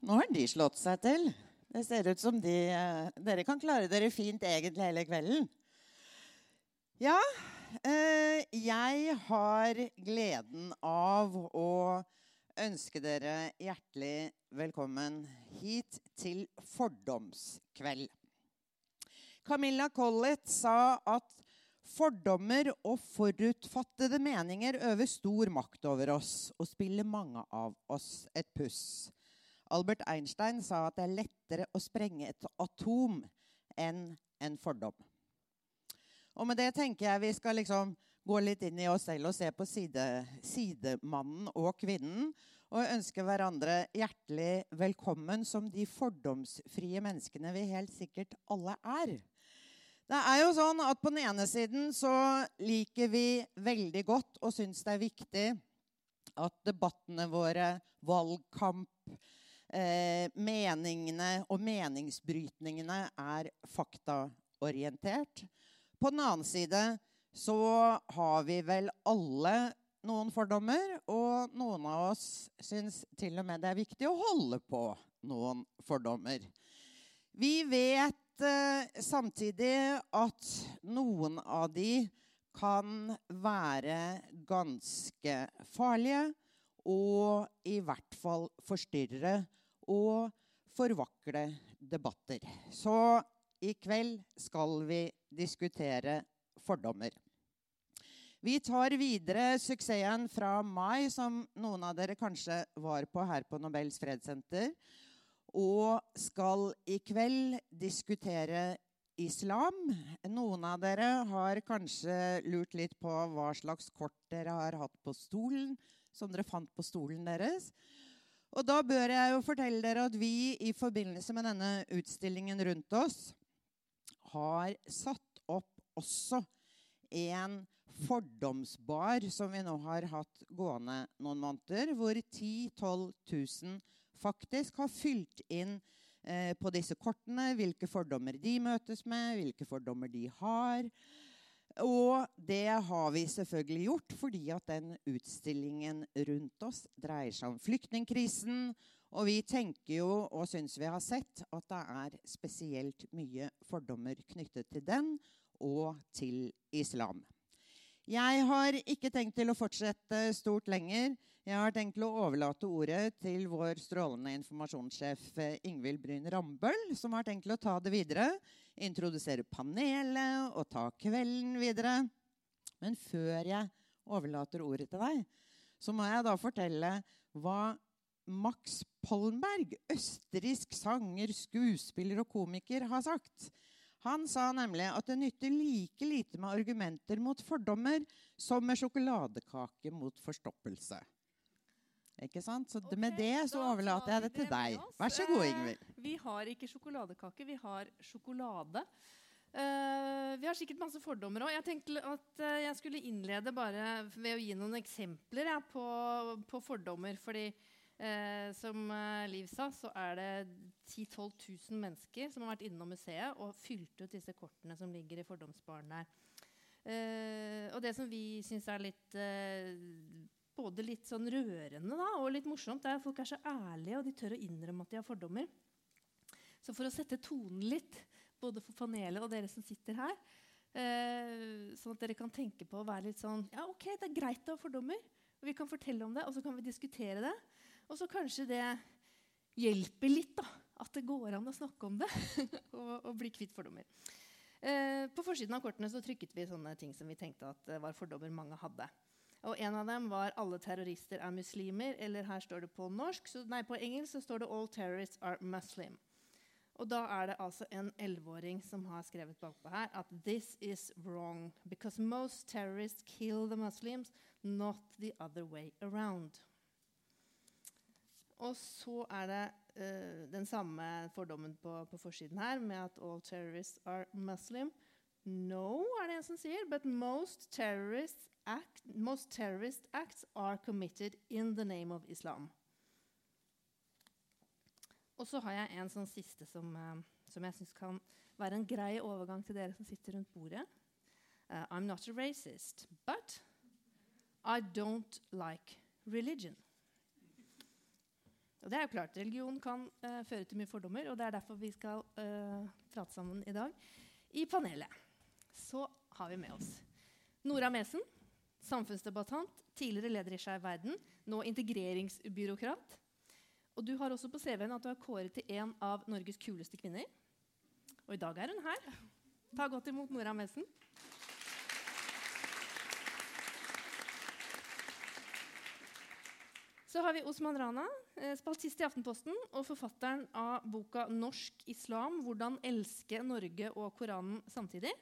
nå har de slått seg til. Det ser ut som de, eh, dere kan klare dere fint egentlig hele kvelden. Ja, eh, jeg har gleden av å ønske dere hjertelig velkommen hit til fordomskveld. Camilla Collett sa at fordommer og forutfattede meninger øver stor makt over oss og spiller mange av oss et puss. Albert Einstein sa at det er lettere å sprenge et atom enn en fordom. Og med det tenker jeg vi skal liksom gå litt inn i oss selv og se på side, sidemannen og kvinnen. Og ønske hverandre hjertelig velkommen som de fordomsfrie menneskene vi helt sikkert alle er. Det er jo sånn at På den ene siden så liker vi veldig godt og syns det er viktig at debattene våre, valgkamp, eh, meningene og meningsbrytningene er faktaorientert. På den annen side så har vi vel alle noen fordommer, og noen av oss syns til og med det er viktig å holde på noen fordommer. Vi vet eh, samtidig at noen av de kan være ganske farlige og i hvert fall forstyrre og forvakle debatter. Så i kveld skal vi diskutere fordommer. Vi tar videre suksessen fra mai, som noen av dere kanskje var på her på Nobels fredssenter, og skal i kveld diskutere islam. Noen av dere har kanskje lurt litt på hva slags kort dere har hatt på stolen, som dere fant på stolen deres. Og da bør jeg jo fortelle dere at vi i forbindelse med denne utstillingen rundt oss har satt opp også en fordomsbar som vi nå har hatt gående noen måneder, hvor 10 000-12 000 faktisk har fylt inn eh, på disse kortene hvilke fordommer de møtes med, hvilke fordommer de har. Og det har vi selvfølgelig gjort fordi at den utstillingen rundt oss dreier seg om flyktningkrisen. Og vi tenker jo og syns vi har sett at det er spesielt mye fordommer knyttet til den og til islam. Jeg har ikke tenkt til å fortsette stort lenger. Jeg har tenkt til å overlate ordet til vår strålende informasjonssjef Ingvild Bryn Rambøll, som har tenkt til å ta det videre introdusere panelet og ta kvelden videre. Men før jeg overlater ordet til deg, så må jeg da fortelle hva Max Pollenberg, østerriksk sanger, skuespiller og komiker, har sagt. Han sa nemlig at det nytter like lite med argumenter mot fordommer som med sjokoladekake mot forstoppelse. Ikke sant? Så okay, med det så overlater jeg det til deg. Vær så god, Ingvild. Eh, vi har ikke sjokoladekake, vi har sjokolade. Uh, vi har sikkert masse fordommer òg. Jeg tenkte at uh, jeg skulle innlede bare ved å gi noen eksempler ja, på, på, fordommer. Fordi uh, som Liv sa, så er det 10 000-12 000 mennesker som har vært innom museet og fylt ut disse kortene som ligger i fordomsbaren der. og det som vi syns er litt både litt sånn rørende da, og litt morsomt. er at Folk er så ærlige, og de tør å innrømme at de har fordommer. Så for å sette tonen litt, både for panelet og dere som sitter her, eh, sånn at dere kan tenke på å være litt sånn Ja, OK, det er greit å ha fordommer. og Vi kan fortelle om det, og så kan vi diskutere det. Og så kanskje det hjelper litt, da. At det går an å snakke om det og, og bli kvitt fordommer. Eh, på forsiden av kortene så trykket vi sånne ting som vi tenkte at var fordommer mange hadde. Og en av dem var 'Alle terrorister er muslimer'. Eller her står det på norsk, så, nei, på engelsk så står det 'All terrorists are Muslim'. Og da er det altså en elleveåring som har skrevet bakpå her at 'This is wrong because most terrorists kill the Muslims, not the other way around'. Og så er det uh, den samme fordommen på, på, forsiden her med at 'all terrorists are Muslim'. No, er det en som sier, but most terrorists act, most terrorist acts are committed in the name of Islam. Og så har jeg en sånn siste som, uh, som jeg syns kan være en grei overgang til dere som sitter rundt bordet. Uh, I'm not a racist, but I don't like religion. Og det er jo klart, Religion kan uh, føre til mye fordommer, og det er derfor vi skal uh, prate sammen i dag. I panelet så har vi med oss Nora Mesen, samfunnsdebattant, tidligere leder i Skeiv Verden, nå integreringsbyråkrat. Og du har også på CV-en at du er kåret til en av Norges kuleste kvinner. Og i dag er hun her. Ta godt imot Nora Messen. Så har vi Osman Rana, eh, spaltist i Aftenposten og forfatteren av boka 'Norsk islam hvordan elske Norge og Koranen samtidig'.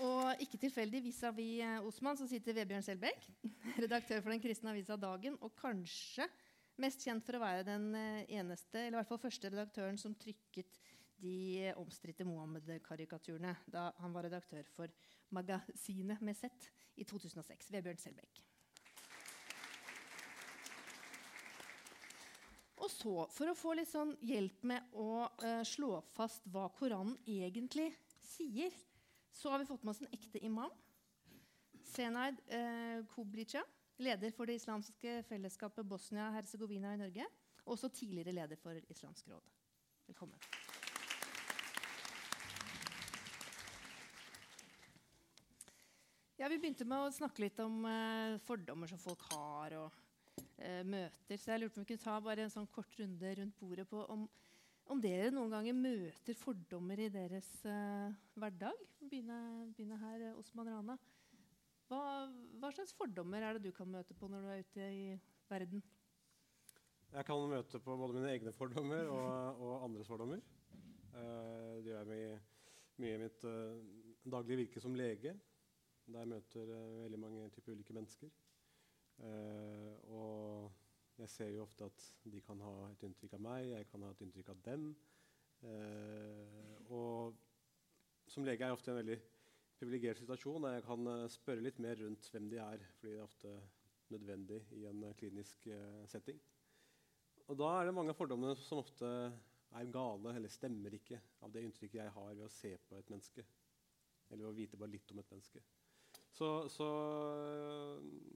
Og ikke tilfeldig vis-à-vis -vis Osman så sitter Vebjørn Selbekk, redaktør for den kristne avisa Dagen, og kanskje mest kjent for å være den eh, eneste, eller i hvert fall første redaktøren som trykket de omstridte Mohammed-karikaturene da han var redaktør for Magasinet med Z i 2006. Vebjørn Selbekk. Og så, for å få litt sånn hjelp med å uh, slå fast hva Koranen egentlig sier, så har vi fått med oss en ekte imam. Senaid eh, Kublica, leder for det islamske fellesskapet Bosnia-Hercegovina i Norge. Og også tidligere leder for Islamsk råd. Velkommen. Ja, Vi begynte med å snakke litt om eh, fordommer som folk har og eh, møter. Så jeg lurte på om vi kunne ta bare en sånn kort runde rundt bordet på om, om dere noen ganger møter fordommer i deres uh, hverdag. Begynne, her, Osman Rana. Hva, hva, slags fordommer er det du kan møte på når du er ute i verden? Jeg kan møte på både mine egne fordommer og, og andres fordommer. det gjør jeg mye, i mitt daglige virke som lege. Der jeg møter uh, veldig mange typer ulike mennesker. Uh, og jeg ser jo ofte at de kan ha et inntrykk av meg, jeg kan ha et inntrykk av dem. Eh, og som lege er jeg ofte i en veldig privilegert situasjon der jeg kan spørre litt mer rundt hvem de er, fordi det er ofte nødvendig i en klinisk setting. Og da er det mange av fordommene som ofte er gale eller stemmer ikke av det inntrykket jeg har ved å se på et menneske. Eller ved å vite bare litt om et menneske. Så, så,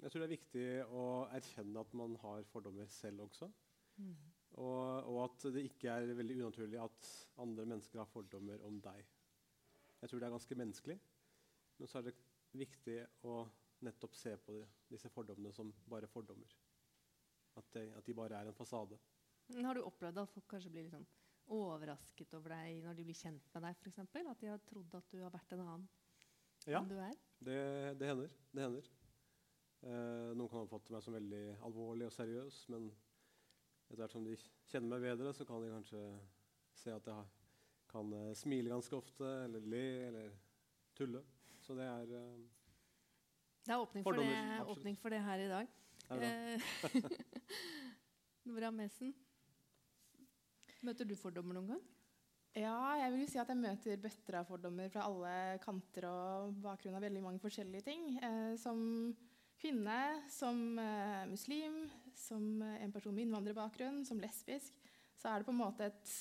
jeg tror det er viktig å erkjenne at man har fordommer selv også. Mm. Og, og, at det ikke er veldig unaturlig at andre mennesker har fordommer om deg. Jeg tror det er ganske menneskelig. Men så er det viktig å nettopp se på det, disse fordommene som bare fordommer. At, det, at, de bare er en fasade. Har du opplevd at folk kanskje blir litt sånn overrasket over deg når de blir kjent med deg? For eksempel? at de har trodd at du har vært en annen ja. enn du er? Det, det hender. Det hender. Eh, noen kan oppfatte meg som veldig alvorlig og seriøs, men etter hvert som de kjenner meg bedre, så kan de kanskje se at jeg kan eh, smile ganske ofte, eller le, eller tulle. Så det er eh, Det er åpning for det, åpning for det, her i dag. Eh, Nora Mesen, møter du fordommer noen gang? Ja, jeg vil si at jeg møter bøtter av fordommer fra alle kanter og bakgrunn av veldig mange forskjellige ting. Eh, som kvinne, som eh, muslim, som eh, en person med innvandrerbakgrunn, som lesbisk, så er det på en måte et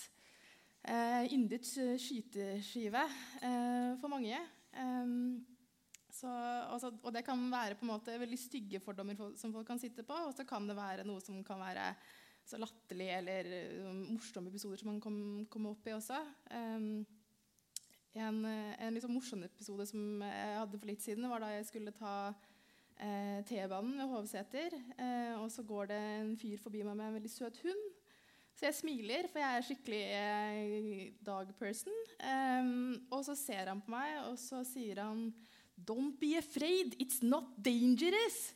eh, yndet skyteskive eh, for mange. Så, også, og det kan være på en måte veldig stygge fordommer som folk kan sitte på, og så kan det være noe som kan være så latterlige eller uh, morsomme episoder som han kom, kom opp i også. Um, en, en liksom morsom episode som jeg hadde for litt siden, var da jeg skulle ta eh, T-banen ved Hovseter. Eh, og så går det en fyr forbi meg med en veldig søt hund. Så jeg smiler, for jeg er skikkelig eh, dog person. Um, og så ser han på meg, og så sier han Don't be afraid, it's not dangerous.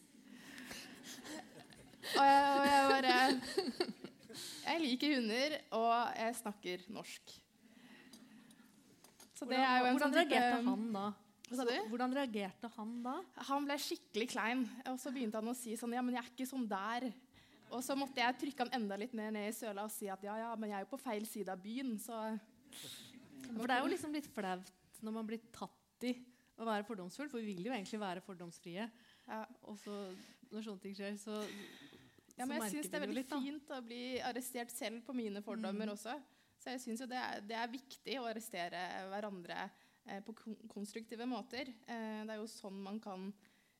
Og jeg, og jeg bare Jeg liker hunder, og jeg snakker norsk. Så det er jo en hvordan sånn reagerte han da? Hva sa du? Hvordan reagerte han da? Han ble skikkelig klein. Og så begynte han å si sånn Ja, men jeg er ikke sånn der. Og så måtte jeg trykke han enda litt mer ned i søla og si at ja, ja, men jeg er jo på feil side av byen, så For det er jo liksom litt flaut når man blir tatt i å være fordomsfull, for vi vil jo egentlig være fordomsfrie. Ja. Og så når sånne ting skjer, så ja, men jeg syns det er veldig litt, fint å bli arrestert selv på mine fordommer mm. også. Så jeg syns det, det, er viktig å arrestere hverandre eh, på konstruktive måter. Eh, det er jo sånn man kan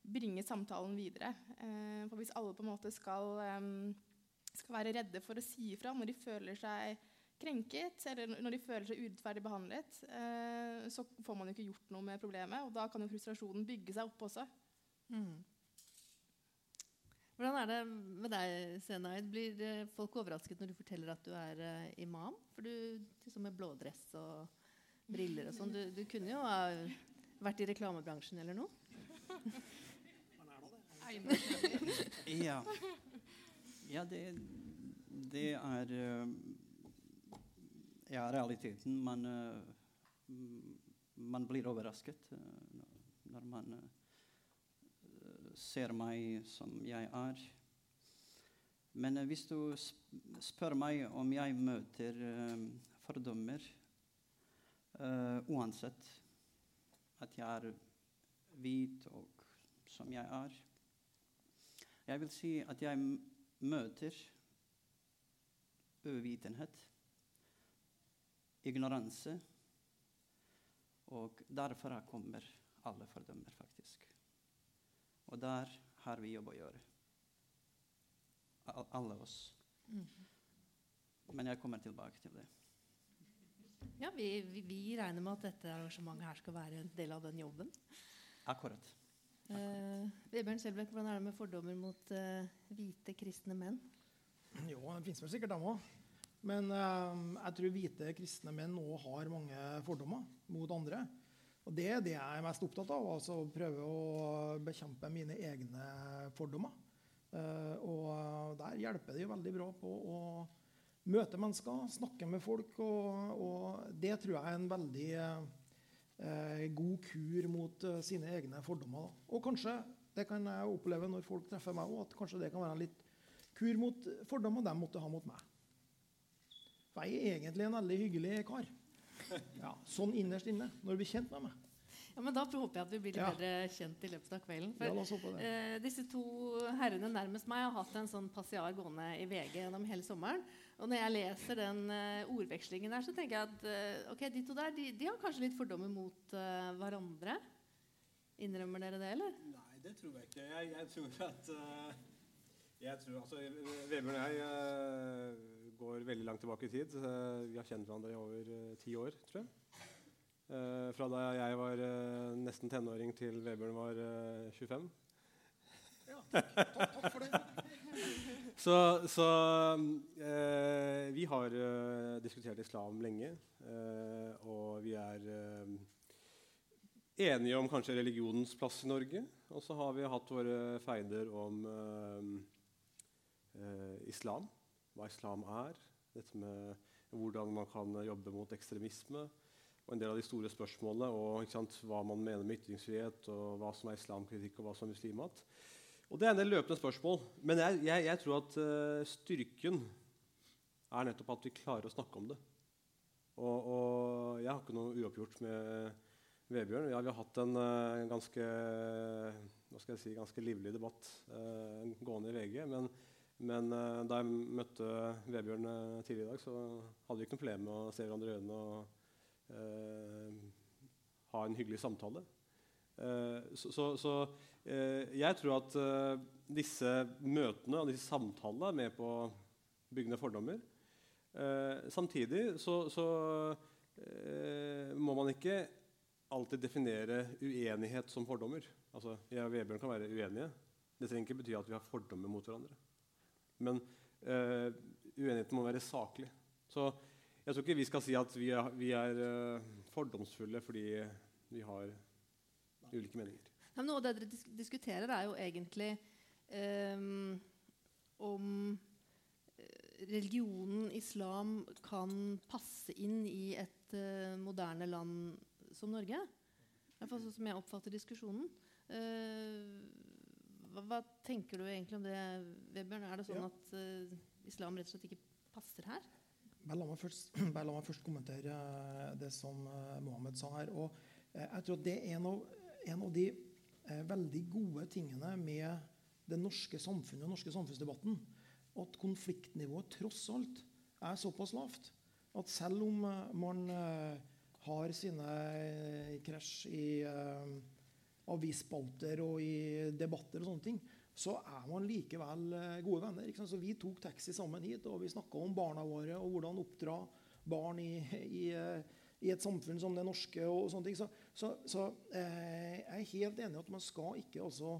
bringe samtalen videre. Eh, for hvis alle på en måte skal, eh, skal være redde for å si ifra når de føler seg krenket, eller når de føler seg urettferdig behandlet, eh, så får man jo ikke gjort noe med problemet. Og da kan jo frustrasjonen bygge seg opp også. Mm. Hvordan er det med deg, Senaid? Blir eh, folk overrasket når du forteller at du er uh, imam? For du liksom med blådress og briller og sånn. Du, du, kunne jo ha vært i reklamebransjen eller noe? ja. ja, det, det er uh, Ja, realiteten. Man, man blir overrasket når man ser meg som jeg er. Men hvis du spør meg om jeg møter uh, fordommer uh, uansett at jeg er hvit og som jeg er Jeg vil si at jeg møter uvitenhet, ignoranse, og derfor kommer alle fordommer, faktisk. Og der har vi jobb å gjøre. Alle oss. Mm. Men jeg kommer tilbake til det. Ja, vi, vi, vi, regner med at dette arrangementet her skal være en del av den jobben. Akkurat. Eh, Vebjørn Selbekk, hvordan er det med fordommer mot eh, hvite kristne menn? Jo, det finnes vel sikkert dem òg. Men eh, jeg tror hvite kristne menn òg har mange fordommer mot andre. Og Det er det jeg er mest opptatt av. altså Prøve å bekjempe mine egne fordommer. Uh, og der hjelper det jo veldig bra på å møte mennesker, snakke med folk. Og, og det tror jeg er en veldig eh, god kur mot uh, sine egne fordommer. Og kanskje, det kan jeg oppleve når folk treffer meg òg, at kanskje det kan være en litt kur mot fordommer de måtte ha mot meg. For jeg er egentlig en veldig hyggelig kar. Ja, sånn innerst inne, når du blir kjent med meg. Ja, men Da håper jeg at vi blir litt ja. bedre kjent i løpet av kvelden. For, ja, eh, disse to herrene nærmest meg har hatt en sånn passiar gående i VG gjennom hele sommeren. Og når jeg leser den uh, ordvekslingen der, så tenker jeg at uh, ok, de to der de, de, har kanskje litt fordommer mot uh, hverandre. Innrømmer dere det, eller? Nei, det tror jeg ikke. Jeg, jeg tror at jeg tror, altså, Vebjørn og jeg går veldig langt tilbake i tid. Vi har kjent hverandre i over eh, ti år, tror jeg. Uh, fra da jeg var nesten tenåring til Vebjørn var uh, 25. Ja, takk, takk, takk for det. så, så vi har diskutert islam lenge, og vi er enige om kanskje religionens plass i Norge. Og så har vi hatt våre feider om islam hva islam er, dette med hvordan man kan jobbe mot ekstremisme, og en del av de store spørsmålene, og sant, hva man mener med ytringsfrihet, og hva som er islamkritikk, og hva som er muslimat. Og Det er en del løpende spørsmål. Men jeg, jeg, jeg tror at uh, styrken er nettopp at vi klarer å snakke om det. Og, og jeg har ikke noe uoppgjort med Vebjørn. Ja, vi har hatt en uh, ganske, si, ganske livlig debatt uh, gående i VG. men men uh, da jeg møtte Vebjørn uh, tidligere i dag, så hadde vi ikke noe problem med å se hverandre i øynene og uh, ha en hyggelig samtale. så, så, så jeg tror at disse møtene og disse samtalene er med på å bygge ned fordommer. samtidig så, så må man ikke alltid definere uenighet som fordommer. Altså, Jeg og Vebjørn kan være uenige. Det trenger ikke bety at vi har fordommer mot hverandre. Men uh, uenigheten må være saklig. Så jeg tror ikke vi skal si at vi er, vi er uh, fordomsfulle fordi vi har ulike meninger. Ja, noe av det dere disk diskuterer, er jo egentlig um, om religionen islam kan passe inn i et uh, moderne land som Norge. I hvert fall sånn som jeg oppfatter diskusjonen. Uh, hva, hva, tenker du egentlig om det, Vebjørn? Er det sånn ja. at uh, islam rett og slett ikke passer her? Bare la meg først, la meg først kommentere uh, det som uh, Mohammed sa her. Og jeg tror det er en av, en av de veldig gode tingene med det norske samfunnet og den norske samfunnsdebatten. At konfliktnivået tross alt er såpass lavt at selv om man har sine krasj i avisspalter og i debatter og sånne ting, så er man likevel eh, gode venner. Ikke sant? Så vi tok taxi sammen hit, og vi snakka om barna våre og hvordan oppdra barn i, i, eh, i, et samfunn som det norske. og sånne ting. Så, så, så eh, jeg er helt enig i at man skal ikke også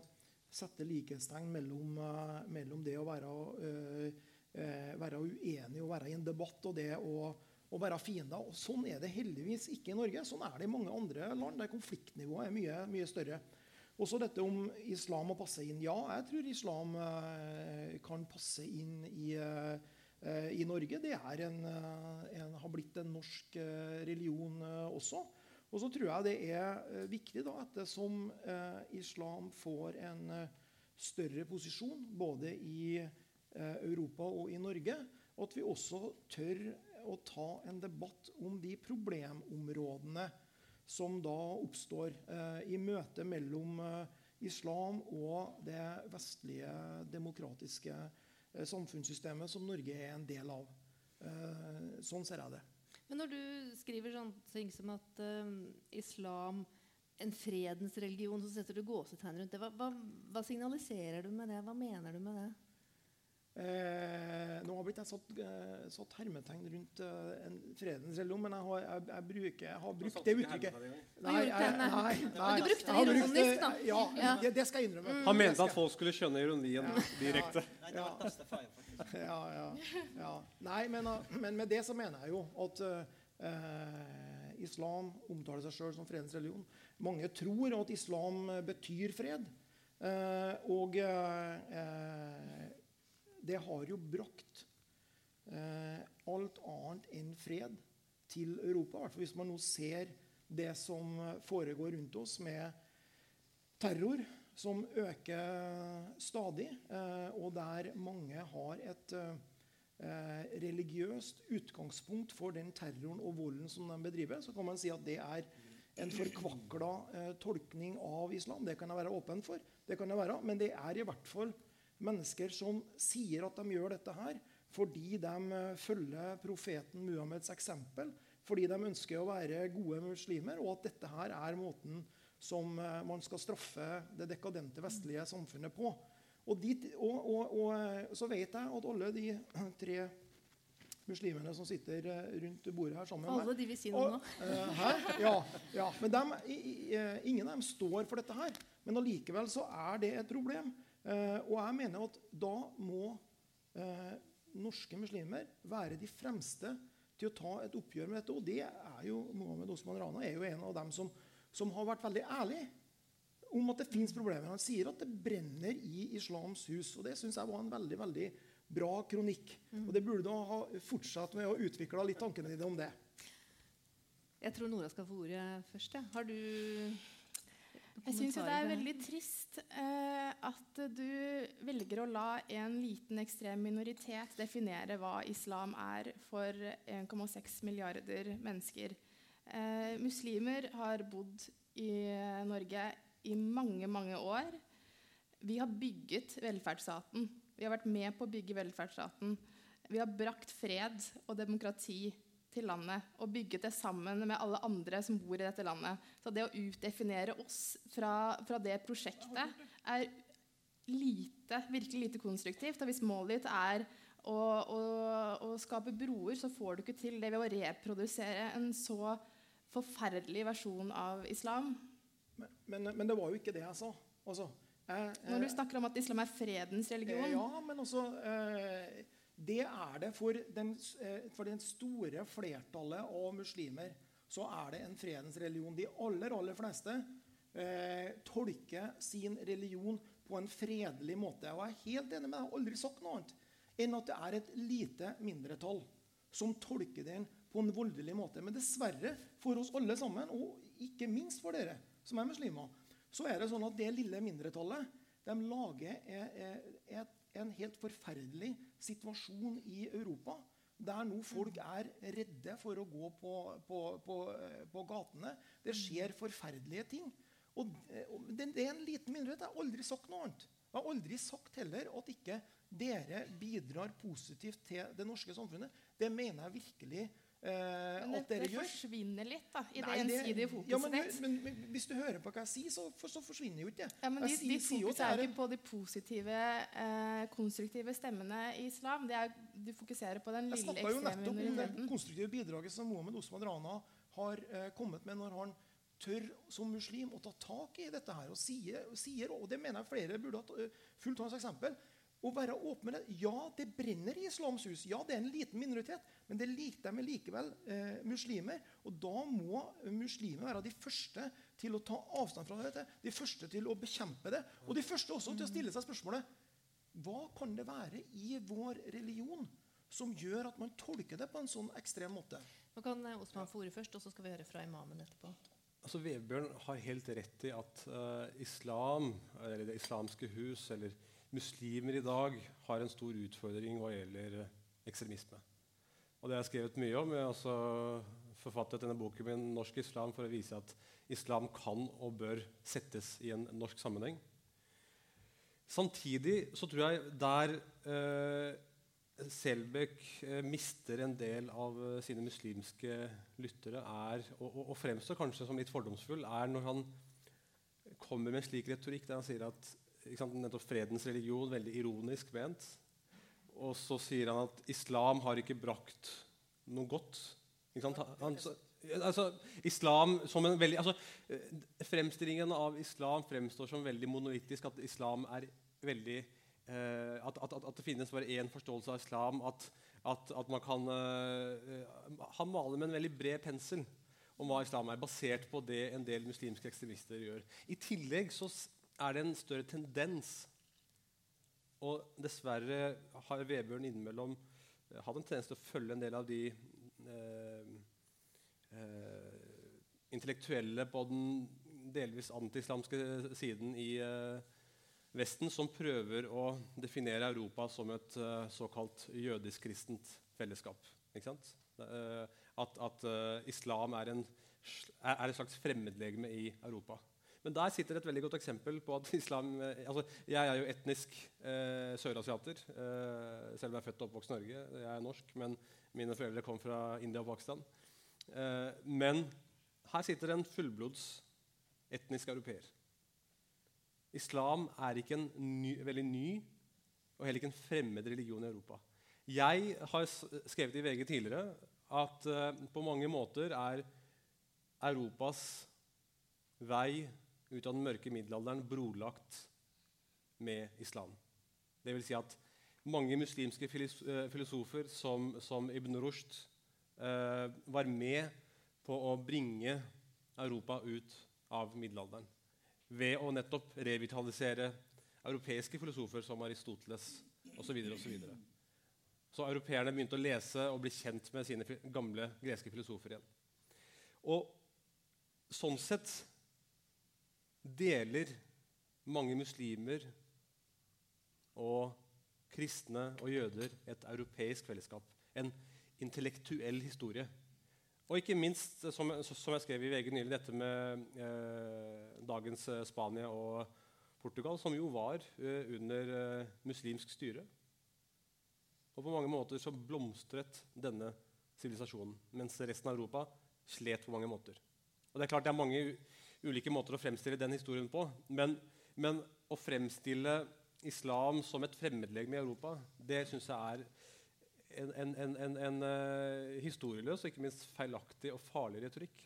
sette likhetstegn mellom, uh, mellom, det å være, øh, være, uenig og være i en debatt og det å, å være fiender. Og sånn er det heldigvis ikke i Norge. Sånn er det i mange andre land der konfliktnivået er mye, mye større. Også dette om islam må passe inn. Ja, jeg tror islam eh, kan passe inn i, eh, i Norge. Det en, eh, en, har blitt en norsk religion også. Og så tror jeg det er viktig da, ettersom islam får en større posisjon både i Europa og i Norge, at vi også tør å ta en debatt om de problemområdene som da oppstår eh, i møtet mellom eh, islam og det vestlige demokratiske eh, samfunnssystemet som Norge er en del av. Eh, sånn ser jeg det. Men når du skriver sånne ting som at uh, islam en fredens religion, så setter du gåsetegn rundt det. Hva, hva, hva, signaliserer du med det? Hva mener du med det? Eh, nå har blitt jeg satt, eh, satt hermetegn rundt eh, en fredens religion, men jeg har, jeg, jeg bruker, jeg har brukt det uttrykket. Nei, jeg, nei, nei, du brukte det ironisk, da. Ja, ja. Det, det, skal jeg innrømme. Mm. Han mente at folk skulle skjønne ironien ja. direkte. Nei, faktisk. Ja, ja, ja. Nei, men, men, med det så mener jeg jo at uh, islam omtaler seg sjøl som fredens religion. Mange tror at islam betyr fred. Uh, og uh, det har jo brakt eh, alt annet enn fred til Europa. Hvert fall hvis man nå ser det som foregår rundt oss med terror, som øker stadig, eh, og der mange har et eh, religiøst utgangspunkt for den terroren og volden som de bedriver, så kan man si at det er en forkvakla eh, tolkning av islam. Det kan jeg være åpen for. det kan jeg være, Men det er i hvert fall Mennesker som sier at de gjør dette her fordi de eh, følger profeten Muhammeds eksempel, fordi de ønsker å være gode muslimer, og at dette her er måten som eh, man skal straffe det dekadente vestlige samfunnet på. Og, dit, og, og, og eh, så vet jeg at alle de tre muslimene som sitter rundt bordet her sammen med Alle de vil si noe nå. Uh, ja, ja, Men de, ingen av dem står for dette her. Men allikevel så er det et problem. Eh, og jeg mener at da må eh, norske muslimer være de fremste til å ta et oppgjør med dette. Og det er jo Mohammed Osman Rana er jo en av dem som, som har vært veldig ærlig om at det fins problemer. Han sier at det brenner i islams hus. Og det syns jeg var en veldig veldig bra kronikk. Mm. Og det burde du ha fortsatt med å utvikle litt tankene dine om det. Jeg tror Nora skal få ordet først. Ja. Har du jeg syns det er veldig trist eh, at du velger å la en liten ekstrem minoritet definere hva islam er for 1,6 milliarder mennesker. Eh, muslimer har bodd i Norge i mange, mange år. Vi har bygget velferdsstaten. Vi har vært med på å bygge velferdsstaten. Vi har brakt fred og demokrati til landet og bygget det sammen med alle andre som bor i dette landet. Så det å utdefinere oss fra, fra det prosjektet er lite, virkelig lite konstruktivt. Og hvis målet ditt er å, å, å, skape broer, så får du ikke til det ved å reprodusere en så forferdelig versjon av islam. Men, men, men det var jo ikke det jeg sa. Altså, jeg, jeg, Når du snakker om at islam er fredens religion Ja, men også eh, det er det for, den, eh, for det store flertallet av muslimer. Så er det en fredens religion. De aller, aller fleste eh, tolker sin religion på en fredelig måte. Og jeg er helt enig med deg. Jeg har aldri sagt noe annet enn at det er et lite mindretall som tolker den på en voldelig måte. Men dessverre, for oss alle sammen, og ikke minst for dere som er muslimer, så er det sånn at det lille mindretallet de lager et en helt forferdelig situasjon i Europa. Der nå folk er redde for å gå på, på, på, på gatene. Det skjer forferdelige ting. Og, det, det er en liten mindrehet. Jeg har aldri sagt noe annet. Jeg har aldri sagt heller at ikke dere bidrar positivt til det norske samfunnet. Det mener jeg virkelig eh, Men dere gjør. forsvinner litt da, i det ensidige fokuset ja, men, ditt. men, men, hvis du hører på hva jeg sier, så, for, så forsvinner jo ikke det. Ja, men de, sier- ditt sier jo fokus at er det jo ikke på de positive, eh, konstruktive stemmene i islam. Det er, du fokuserer på den lille ekstreme minoriteten. Jeg snakka jo nettopp om det konstruktive bidraget som Mohammed Osman Rana har eh, kommet med når han tør som muslim å ta tak i dette her og sier, sier og det mener jeg flere burde ha eh, fulgt hans eksempel, å være åpen med det. Ja, det brenner i islams hus. Ja, det er en liten minoritet, men det lik, de er likevel eh, muslimer. Og da må muslimer være de første til å ta avstand fra dette, de første til å bekjempe det, og de første også til å stille seg spørsmålet hva kan det være i vår religion som gjør at man tolker det på en sånn ekstrem måte? Nå kan eh, Osman få ordet først, og så skal vi høre fra imamen etterpå. Altså, Vebjørn har helt rett i at uh, islam, eller Det islamske hus, eller muslimer i dag, har en stor utfordring hva gjelder eh, ekstremisme. Og det har jeg skrevet mye om. Jeg har også forfattet denne boken min 'Norsk islam' for å vise at islam kan og bør settes i en norsk sammenheng. Samtidig så tror jeg der eh, Selbekk eh, mister en del av eh, sine muslimske lyttere, er, og, og, og fremstår kanskje som litt fordomsfull, er når han kommer med en slik retorikk der han sier at nettopp fredens religion, veldig ironisk ment, og så sier han at islam har ikke brakt noe godt. Han, altså, islam som en veldig, altså, Fremstillingen av islam fremstår som veldig monolittisk. At islam er veldig eh, at, at, at, det finnes bare én forståelse av islam. At, at, man kan eh, Han maler med en veldig bred pensel om hva islam er, basert på det en del muslimske ekstremister gjør. I tillegg så er det en større tendens og dessverre har Vebjørn innimellom eh, hatt en tendens til å følge en del av de eh, eh, intellektuelle på den delvis antiislamske siden i eh, Vesten som prøver å definere Europa som et eh, såkalt jødisk-kristent fellesskap. Eh, at at islam er, en, er et slags fremmedlegeme i Europa. Men der sitter et veldig godt eksempel på at islam eh, altså, Jeg er jo etnisk eh, sørasiater, eh, selv om jeg er født og oppvokst i Norge. Jeg er norsk, men mine foreldre kom fra India og Pakistan. Eh, men her sitter en fullblods etnisk europeer. Islam er ikke en ny, veldig ny og heller ikke en fremmed religion i Europa. Jeg har skrevet i VG tidligere at eh, på mange måter er Europas vei ut av den mørke middelalderen brolagt med islam. Det vil si at mange muslimske eh, filosofer som, som Ibn Rushd eh, var med på å bringe Europa ut av middelalderen ved å nettopp revitalisere europeiske filosofer som Aristoteles osv. Videre. så europeerne begynte å lese og bli kjent med sine gamle greske filosofer igjen. Og sånn sett deler mange muslimer og kristne og jøder et europeisk fellesskap. En intellektuell historie. Og ikke minst, eh, som, som jeg skrev i VG nylig, dette med eh, dagens eh, Spania og Portugal, som jo var eh, under eh, muslimsk styre. Og på mange måter så blomstret denne sivilisasjonen, mens resten av Europa slet på mange måter. Og det er klart det er mange ulike måter å fremstille den historien på, men, men å fremstille islam som et fremmedlegeme i Europa, det syns jeg er en, en, en, en, en eh, historieløs og ikke minst feilaktig og farlig retorikk.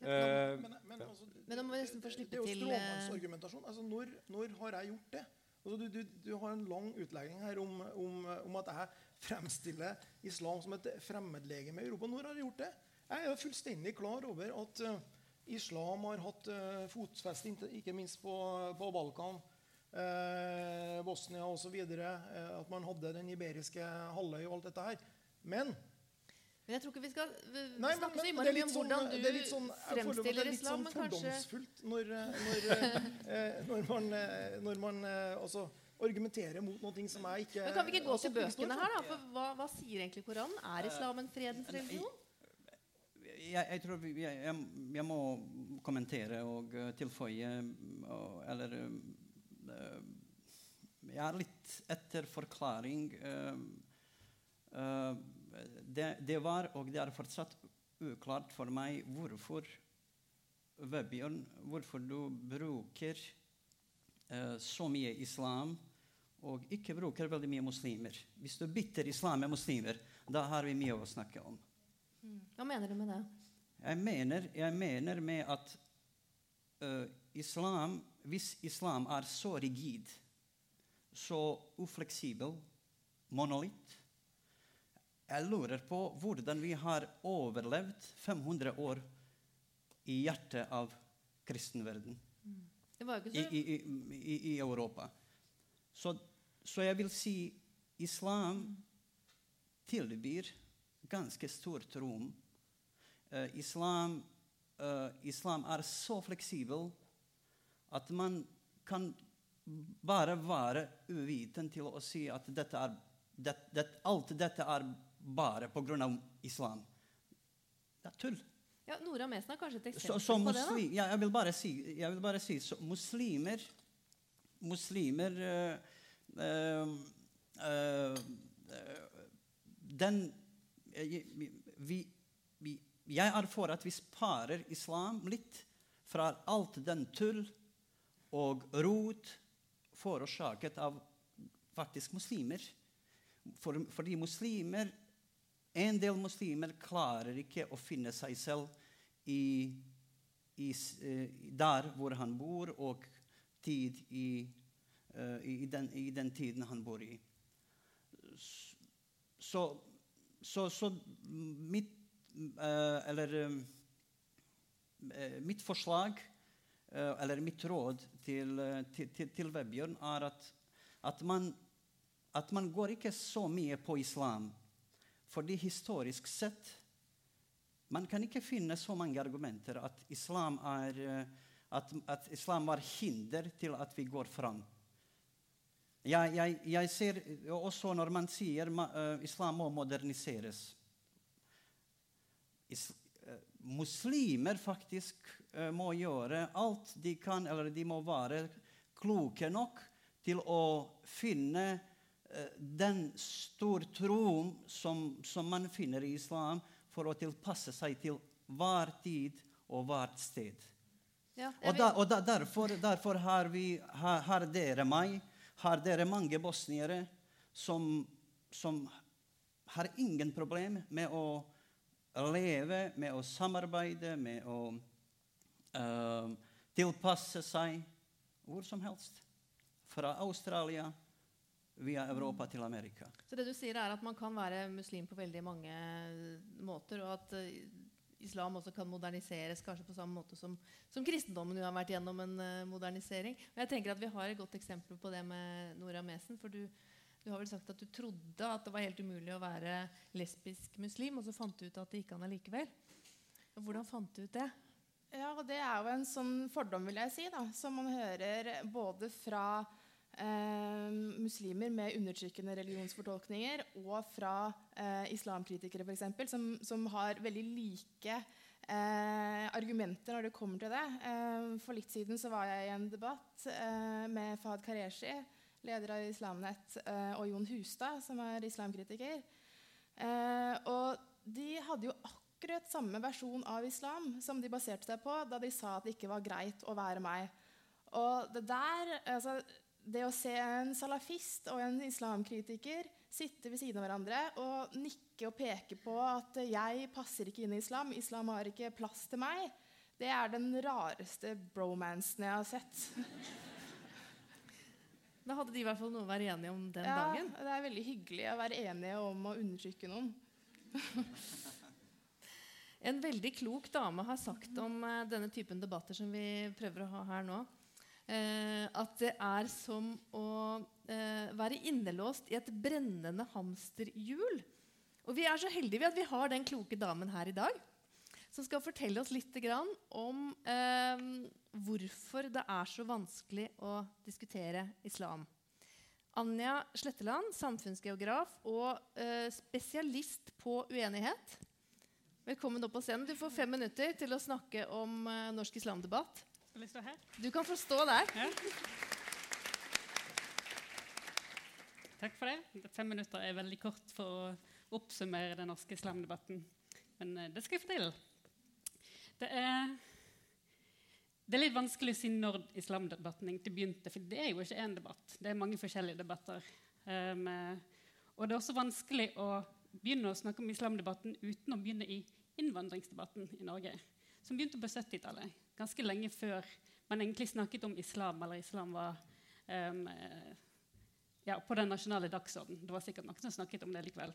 Eh, Men, men, altså, Men nå må vi nesten få slippe til det er jo til, eh, stråmannsargumentasjon. Altså, når, når har jeg gjort det? Altså, du, du, du har en lang utlegning her om, om, om at jeg fremstiller islam som et fremmedlegeme i Europa. Når har jeg gjort det? Jeg er jo fullstendig klar over at eh, islam har hatt uh, fotfeste, ikke minst på, på Balkan, uh, Bosnia osv. Uh, at man hadde den iberiske halvøy og alt dette her. Men Men jeg tror ikke vi skal vi, Nei, men, snakke så men innmari er mye om sånn, hvordan det du er litt sånn, fremstiller islam. det er litt sånn fordomsfullt når, eh, når, eh, når man, eh, når man eh, altså, argumenterer mot noe som jeg ikke Men Kan vi ikke gå altså, til bøkene her, da? For hva, hva sier egentlig Koranen? Er islam en fredens religion? Jeg, jeg tror vi, jeg, jeg, må kommentere og eh, tilføye og, Eller eh, Jeg er litt etter forklaring. eh, det, det var, og det er fortsatt uklart for meg, hvorfor Vebjørn, hvorfor du bruker så mye islam og ikke bruker veldig mye muslimer. Hvis du bytter islam med muslimer, da har vi mye å snakke om. Hva mener du med det? Jeg mener, jeg mener med at uh, islam Hvis islam er så rigid, så ufleksibel, monolitt Jeg lurer på hvordan vi har overlevd 500 år i hjertet av kristenverden Det var i, i, i, i Europa. Så, så jeg vil si islam tilbyr ganske stort rom. Eh, islam, eh, islam er så fleksibel at man kan bare være uviten til å si at dette er, det, det, alt dette er bare pga. islam. Det er tull. Ja, Nora Mesen er kanskje et eksempel så på det? da? ja, jeg vil bare si, vil bare si så muslimer Muslimer eh, eh, eh, Den vi, Jeg er for at vi sparer islam litt fra alt den tull og rot forårsaket av faktisk muslimer. For, fordi muslimer En del muslimer klarer ikke å finne seg selv i, i, eh, der hvor han bor, og tid i, eh, i, den, i den tiden han bor i. Så, så, så mitt Eller eh, mitt forslag, eh, eller mitt råd til, eh, til, til, Vebjørn, er at, at, man, at man går ikke så mye på islam. Fordi historisk sett man kan ikke finne så mange argumenter at islam, er, eh, at, at islam var hinder til at vi går fram. Jeg, jeg, jeg ser også når man sier eh, islam må moderniseres is, eh, Muslimer faktisk eh, må gjøre alt de kan, eller de må være kloke nok til å finne den den stortroen som, som man finner i islam, for å tilpasse seg til hver tid og hvert sted. Ja, Og, da, og da, derfor, derfor har, vi, har, har dere meg, har dere mange bosniere som, som har ingen problem med å leve, med å samarbeide, med å uh, tilpasse seg hvor som helst. Fra Australia via Europa til Amerika. Så det du sier er at man kan være muslim på veldig mange måter, og at eh, islam også kan moderniseres kanskje på samme måte som, som kristendommen har vært gjennom en eh, modernisering. Og jeg tenker at Vi har et godt eksempel på det med Nora Mesen. for du, du har vel sagt at du trodde at det var helt umulig å være lesbisk muslim, og så fant du ut at det gikk an allikevel. Hvordan fant du ut det? Ja, og det er jo en sånn fordom, vil jeg si, da, som man hører både fra eh, muslimer med undertrykkende religionsfortolkninger og fra eh, islamkritikere, f.eks., som, som har veldig like eh, argumenter når det kommer til det. Eh, for litt siden så var jeg i en debatt eh, med Fahad Kareshi, leder av Islamnett, eh, og Jon Hustad, som er islamkritiker. Eh, og de hadde jo akkurat samme versjon av islam som de baserte seg på da de sa at det ikke var greit å være meg. Og det der, altså, det å se en salafist og en islamkritiker sitte ved siden av hverandre og nikke og peke på at 'jeg passer ikke inn i islam', 'islam har ikke plass til meg', det er den rareste bromansen jeg har sett. Da hadde de i hvert fall noe å være enige om den Ja, dagen. det er veldig hyggelig å være enige om å undertrykke noen. En veldig klok dame har sagt om eh, denne typen debatter som vi prøver å ha her nå, eh, at det er som å eh, være innelåst i et brennende hamsterhjul. Og vi er så heldige at vi har den kloke damen her i dag, som skal fortelle oss litt grann om eh, hvorfor det er så vanskelig å diskutere islam. Anja Sletteland, samfunnsgeograf og eh, spesialist på uenighet. Velkommen opp på scenen. Du får fem minutter til å snakke om eh, norsk islamdebatt. Skal jeg stå her? Du kan få stå der. Ja. Takk for det. Fem minutter er veldig kort for å oppsummere den norske islamdebatten. Men eh, det skal jeg få til. Det er, det er litt vanskelig å si når islamdebatten egentlig begynte. For det er jo ikke én debatt. Det er mange forskjellige debatter. Um, og det er også vanskelig å begynne å snakke om islamdebatten uten å begynne i innvandringsdebatten i Norge. Som begynte på 70-tallet. Ganske lenge før man egentlig snakket om islam, eller islam var um, ja, på den nasjonale dagsordenen. Det var sikkert noen som snakket om det likevel.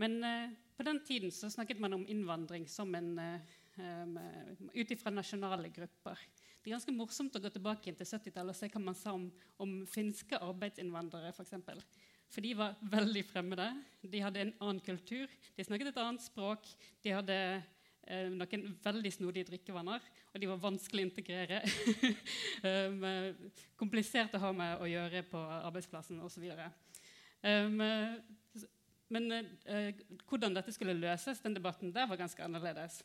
Men uh, på den tiden så snakket man om innvandring som en uh, um, ut ifra nasjonale grupper. Det er ganske morsomt å gå tilbake til 70-tallet og se hva man sa om, om finske arbeidsinnvandrere. For, eksempel. for de var veldig fremmede. De hadde en annen kultur. De snakket et annet språk. De hadde eh, noen veldig snodige drikkevaner, og de var vanskelig å integrere. um, komplisert å ha med å gjøre på arbeidsplassen osv. Um, men eh, hvordan dette skulle løses, den debatten der var ganske annerledes.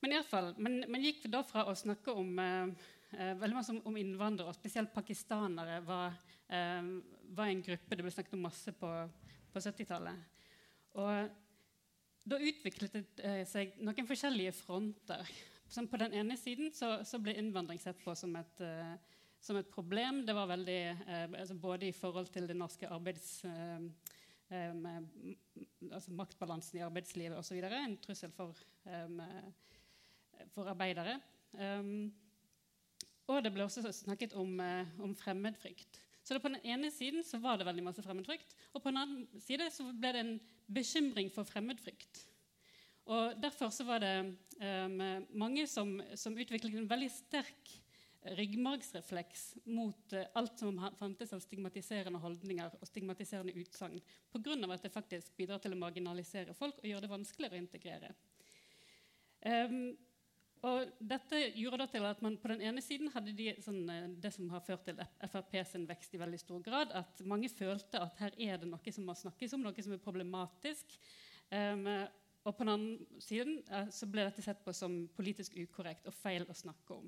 Men i alle fall, man, man gikk da fra å snakke om eh, eh om innvandrere, og spesielt pakistanere, var, eh, var, en gruppe det ble snakket om masse på, på 70-tallet. Og da utviklet det eh, seg noen forskjellige fronter. Som på den ene siden så, så ble innvandring sett på som et, eh, som et problem. Det var veldig, eh, altså Både i forhold til det norske arbeids... altså maktbalansen i arbeidslivet osv. En trussel for um, for arbeidere. Um, og det ble også snakket om, uh, om fremmedfrykt. Så det, På den ene siden så var det veldig masse fremmedfrykt, og på den andre side så ble det en bekymring for fremmedfrykt. Og Derfor så var det um, mange som, som, utviklet en veldig sterk ryggmargsrefleks mot uh, alt som fantes av stigmatiserende holdninger og stigmatiserende utsagn, pga. at det faktisk bidrar til å marginalisere folk og gjøre det vanskeligere å integrere. Um, og dette gjorde da til at man på den ene siden hadde de, sånn, eh, det som har ført til Frp sin vekst i veldig stor grad, at mange følte at her er det noe som må snakkes om, noe som er problematisk. Um, og på den andre siden uh, så ble dette sett på som politisk ukorrekt og feil å snakke om.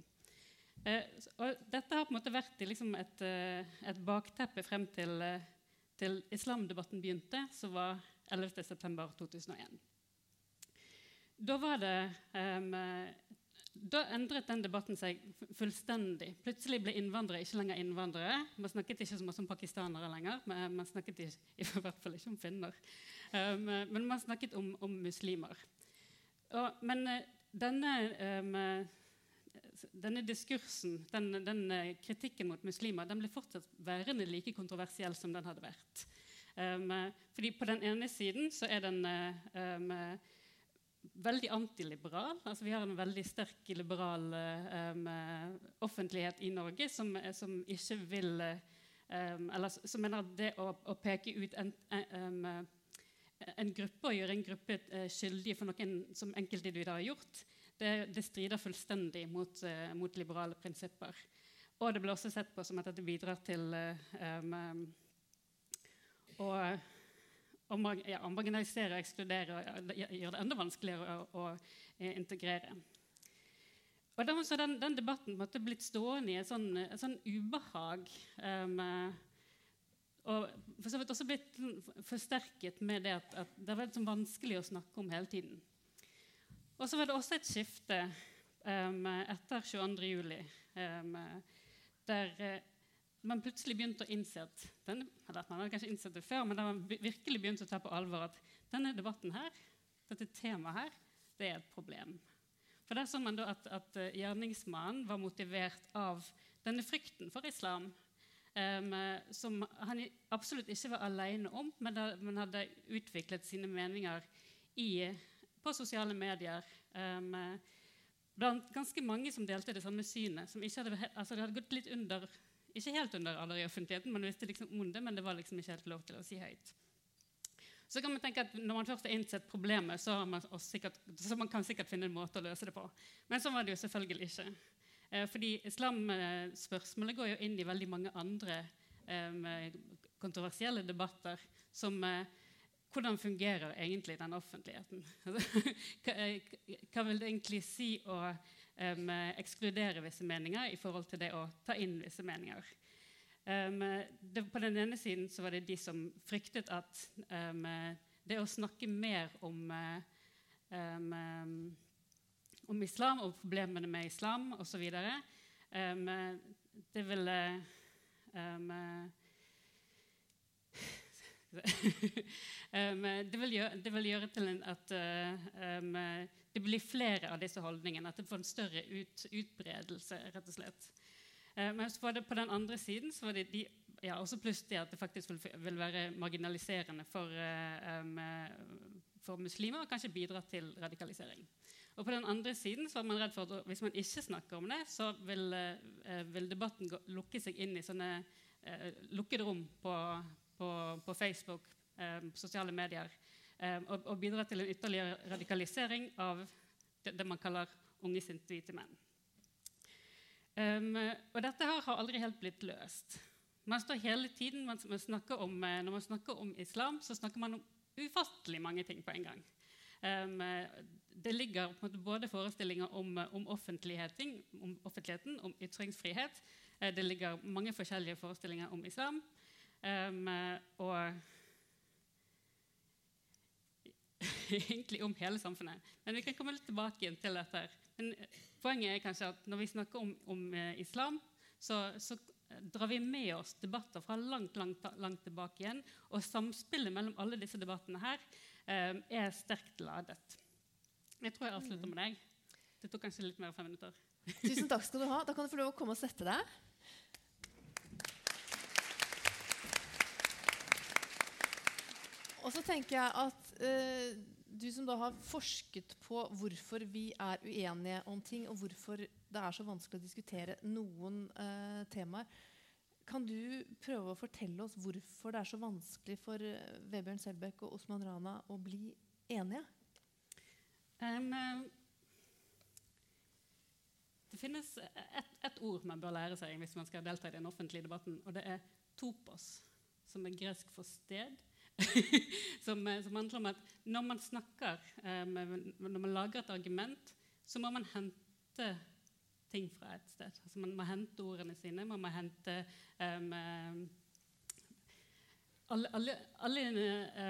Uh, og dette har på en måte vært liksom et, uh, et, bakteppe frem til, til islamdebatten begynte, som var 11.9.2001. Da var det um, da endret den debatten seg fullstendig. Plutselig ble innvandrere ikke lenger innvandrere. Man snakket ikke så mye om pakistanere lenger. Men man snakket ikke, i hvert fall ikke om finner. Um, men man snakket om, om muslimer. Og, men uh, denne, um, denne diskursen, den, den kritikken mot muslimer, den ble fortsatt værende like kontroversiell som den hadde vært. Um, fordi på den ene siden så er den uh, veldig antiliberal. Altså, vi har en veldig sterk liberal um, offentlighet i Norge som, som ikke vil um, Eller som mener at det å, å peke ut en, um, en, gruppe og gjøre en gruppe skyldig for noen som enkeltindivider har gjort, det, det, strider fullstendig mot, mot, liberale prinsipper. Og det blir også sett på som at dette bidrar til um, å å marginalisere og ekskludere og gjøre det enda vanskeligere å, å, å integrere. Og har den, den, debatten måtte blitt stående i et sånn, et sånn ubehag. Um, og for så vidt også blitt forsterket med det at, at det var sånn vanskelig å snakke om hele tiden. Og så var det også et skifte um, etter 22.07. Um, der man plutselig begynte å innse at denne, eller man hadde kanskje innsett det før, men da man virkelig begynte å ta på alvor at denne debatten her, dette temaet her, det er et problem. For der så man da at, at eh, gjerningsmannen var motivert av denne frykten for islam, um, som han absolutt ikke var alene om, men, da, man hadde utviklet sine meninger i, på sosiale medier. Um, blant ganske mange som delte det samme synet. som ikke hadde, altså Det hadde gått litt under ikke helt under radar i offentligheten, man visste liksom om det, men det var liksom ikke helt lov til å si høyt. Så kan man tenke at Når man først har innsett problemet, så, man sikkert, så man kan sikkert finne en måte å løse det på. Men sånn var det jo selvfølgelig ikke. Eh, fordi islamspørsmålet går jo inn i veldig mange andre eh, kontroversielle debatter som eh, hvordan fungerer egentlig den offentligheten? eh, hva, vil det egentlig si å um, ekskludere visse meninger i forhold til det å ta inn visse meninger. Um, det, på den ene siden så var det de som fryktet at um, det å snakke mer om, om islam og problemene med islam osv. Um, det ville det, vil gjøre, det, vil gjøre, til at um, det blir flere av disse holdningene. At det får en større ut, utbredelse, rett og slett. Eh, men det på den andre siden så var det de, ja, også pluss at det faktisk vil, vil være marginaliserende for, eh, um, for, muslimer og kanskje bidra til radikalisering. Og på den andre siden så var man redd for at hvis man ikke snakker om det, så vil, eh, vil debatten gå, lukke seg inn i sånne lukkede rom på, på, på Facebook, eh, sosiale medier, eh, og, og, bidra til en ytterligere radikalisering av det, det man kaller unge, sinte hvite menn. Um, og dette her har aldri helt blitt løst. Man står hele tiden, man, man om, eh, Når man snakker om islam, så snakker man om ufattelig mange ting på en gang. Um, det ligger både forestillinger om, om, offentligheten, om, offentligheten, om ytringsfrihet. Uh, det ligger mange forskjellige forestillinger om islam. Um, og egentlig om hele samfunnet. Men vi kan komme litt tilbake igjen til dette. Men poenget er kanskje at når vi snakker om, om uh, islam, så, så, drar vi med oss debatter fra langt, langt, langt tilbake igjen. Og samspillet mellom alle disse debattene her eh, er sterkt ladet. Jeg tror jeg avslutter med deg. Det tok kanskje litt mer enn fem minutter. Tusen takk skal du ha. Da kan du få lov å komme og sette deg. Og så tenker jeg at eh, du som da har forsket på hvorfor vi er uenige om ting, og hvorfor det er så vanskelig å diskutere noen eh, temaer, kan du prøve å fortelle oss hvorfor det er så vanskelig for eh, Vebjørn Selbekk og Osman Rana å bli enige? Um, det finnes et, et ord man bør lære seg hvis man skal delta i den offentlige debatten, og det er topos, som er gresk for sted. som, eh, som, handler om at når man snakker, um, når man lager et argument, så må man hente ting fra et sted. Altså man må hente ordene sine. Man må hente um, alle, alle, alle,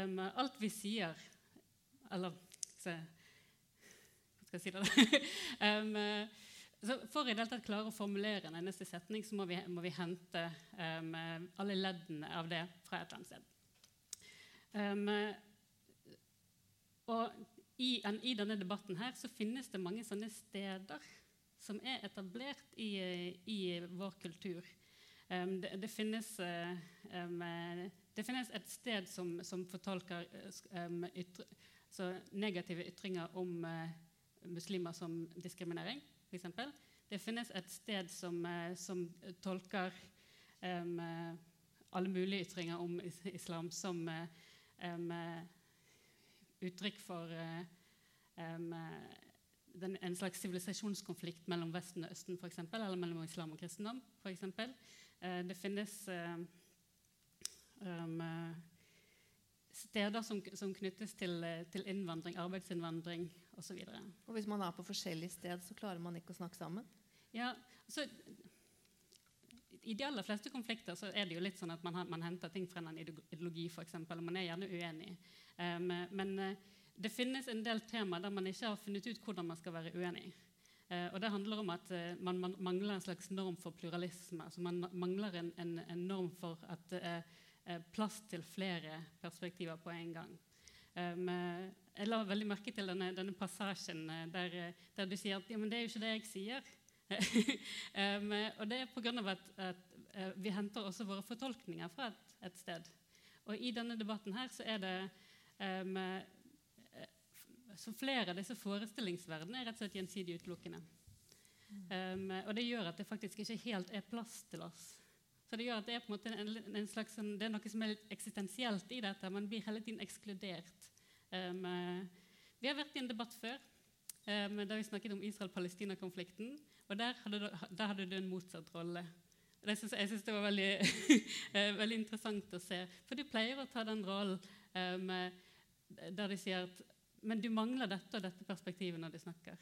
um, Alt vi sier Eller se, Hva skal jeg si det? um, så for i det hele klare å formulere en eneste setning, så må vi, må vi hente alle leddene av det fra et eller annet sted. Um, og i, en, i, denne debatten her så finnes det mange sånne steder som er etablert i, i vår kultur. Um, det, det, finnes, um, det, finnes, et sted som, som fortolker ytre, negative ytringer om uh, muslimer som diskriminering, f.eks. Det finnes et sted som, uh, som tolker alle mulige ytringer om islam som uh, um, uttrykk for um, den, en slags sivilisasjonskonflikt mellom Vesten og Østen, for eksempel, eller mellom islam og kristendom. For eksempel. uh, det finnes um, steder som, som, knyttes til, til innvandring, arbeidsinnvandring osv. Og, og hvis man er på forskjellige sted, så klarer man ikke å snakke sammen? Ja, så i de aller fleste konflikter så er det jo litt sånn at man, man henter ting fra en ideologi, f.eks., og man er gjerne uenig. Um, men uh, det finnes en del temaer der man ikke har funnet ut hvordan man skal være uenig. Uh, og det handler om at uh, man, man, mangler en slags norm for pluralisme. altså Man mangler en, en, en norm for at det er plass til flere perspektiver på en gang. Um, jeg la veldig merke til denne, denne passasjen der, der, du sier at ja, men det er jo ikke det jeg sier um, og det er pga. At, at uh, vi henter også våre fortolkninger fra et, et, sted. Og i denne debatten her så er det um, så flere av disse forestillingsverdenene er rett og slett gjensidig utelukkende. Um, og det gjør at det faktisk ikke helt er plass til oss. Så det gjør at det er på en måte en, en slags, det er noe som er litt eksistensielt i dette. Man blir hele tiden ekskludert. Um, vi har vært i en debatt før um, da vi snakket om Israel-Palestina-konflikten. Og der hadde, du, der hadde du en motsatt rolle. jeg syns det var veldig, eh, veldig, interessant å se. For du pleier å ta den rollen um, der de sier at Men du mangler dette og dette perspektivet når du snakker.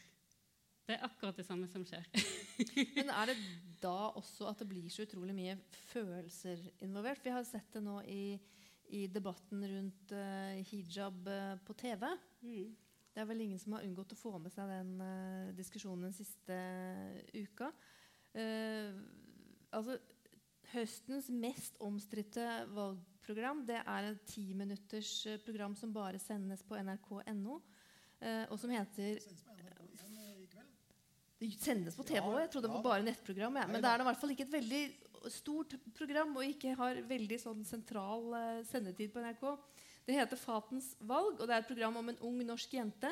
Det er akkurat det samme som skjer. Men er det da også at det blir så utrolig mye følelser involvert? Vi har sett det nå i, i debatten rundt uh, hijab uh, på TV. Mm. Det er vel ingen som har unngått å få med seg den uh, diskusjonen den siste eh, uka. Eh, altså, høstens mest omstridte valgprogram det er et timinutters program som bare sendes på nrk.no, og som heter det sendes på TV òg. Jeg trodde det var bare nettprogram. Ja. Men det er i hvert fall ikke et veldig stort program og ikke har veldig sånn sentral sendetid på NRK. Det heter Fatens valg, og det er et program om en ung norsk jente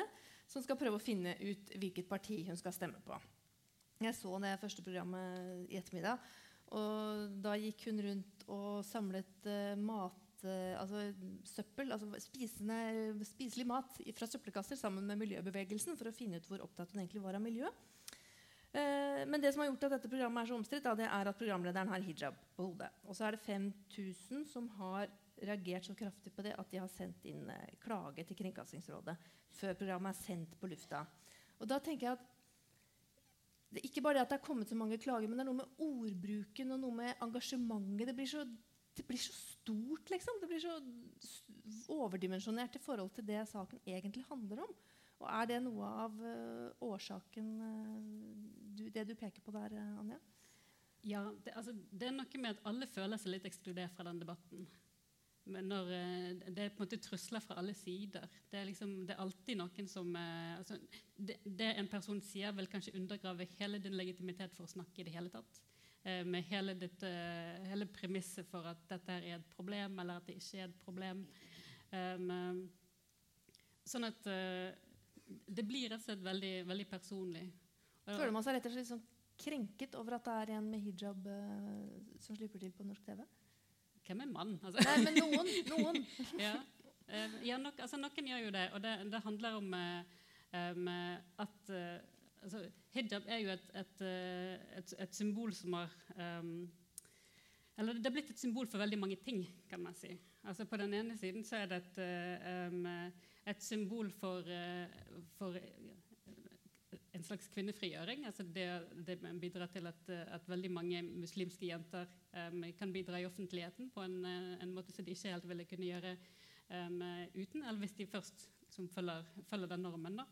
som skal prøve å finne ut hvilket parti hun skal stemme på. Jeg så det første programmet i ettermiddag. Og da gikk hun rundt og samlet uh, mat uh, altså søppel, altså spisende, spiselig mat fra søppelkasser sammen med miljøbevegelsen for å finne ut hvor opptatt hun egentlig var av miljø. Uh, men det som har gjort at dette programmet er så omstridt, er at programlederen har hijab på hodet. Og så er det 5000 som har reagert så kraftig på det at de har sendt inn eh, klage til Kringkastingsrådet før programmet er sendt på lufta. Og da tenker jeg at det er ikke bare det at det er kommet så mange klager, men det er noe med ordbruken og noe med engasjementet. Det blir så, det blir så stort, liksom. Det blir så overdimensjonert i forhold til det saken egentlig handler om. Og er det noe av uh, årsaken uh, du, Det du peker på der, Anja? Ja, det, altså, det er noe med at alle føler seg litt ekskludert fra den debatten. Men når, eh, det er på en måte trusler fra alle sider. Det er, liksom, det er alltid noen som eh, altså, det, det en person sier, vil kanskje undergrave hele din legitimitet for å snakke i det hele tatt. Eh, med hele, ditt, eh, hele premisset for at dette er et problem, eller at det ikke er et problem. Um, sånn at det blir rett og slett veldig, veldig personlig. Føler man seg rett og slett sånn krenket over at det er en med hijab som slipper til på norsk TV? Hvem er mann? Altså. Nei, men noen. noen. ja. Eh, ja, nok, altså, noen gjør jo det, og det, det handler om eh, em, at altså, Hijab er jo et, et, et, et symbol som har um, Eller det er blitt et symbol for veldig mange ting, kan man si. Altså, på den ene siden så er det et, um, symbol for, for en slags kvinnefrigjøring. Altså det, det bidrar til at, at veldig mange muslimske jenter um, kan bidra i offentligheten på en, eh, en måte som de ikke helt ville kunne gjøre um, uten, eller hvis de først liksom, følger, følger den normen. Da.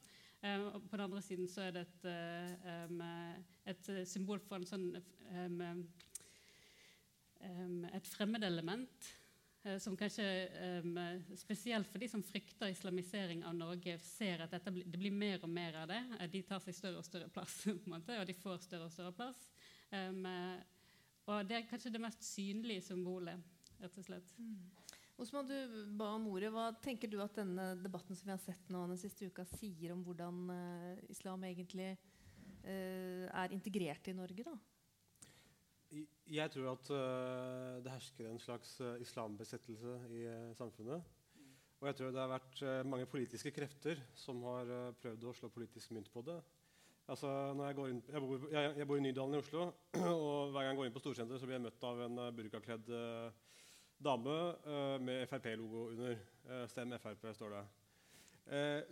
Um, på den andre siden så er det et, eh, et eh, symbol for en sånn em, em, et fremmedelement som kanskje um, spesielt for de som frykter islamisering av Norge, ser at dette det blir mer og mer av det. Eh, De tar seg større og større plass, på en måte, og de får større og større plass. Eh, og det er kanskje det mest synlige symbolet, rett og slett. Osman, du ba om ordet. Hva tenker du at denne debatten som vi har sett nå den siste uka, sier om hvordan uh, islam egentlig uh, er integrert i Norge? da? Jeg tror at uh, det hersker en slags uh, islambesettelse i uh, samfunnet. Og jeg tror det har vært mange politiske krefter som har prøvd å slå politisk mynt på det. Altså, jeg, inn, jeg, bor, jeg, jeg bor i Nydalen i Oslo, og hver gang jeg går inn på Storsenteret, blir jeg møtt av en burkakledd dame med Frp-logo under. Stem Frp, står det.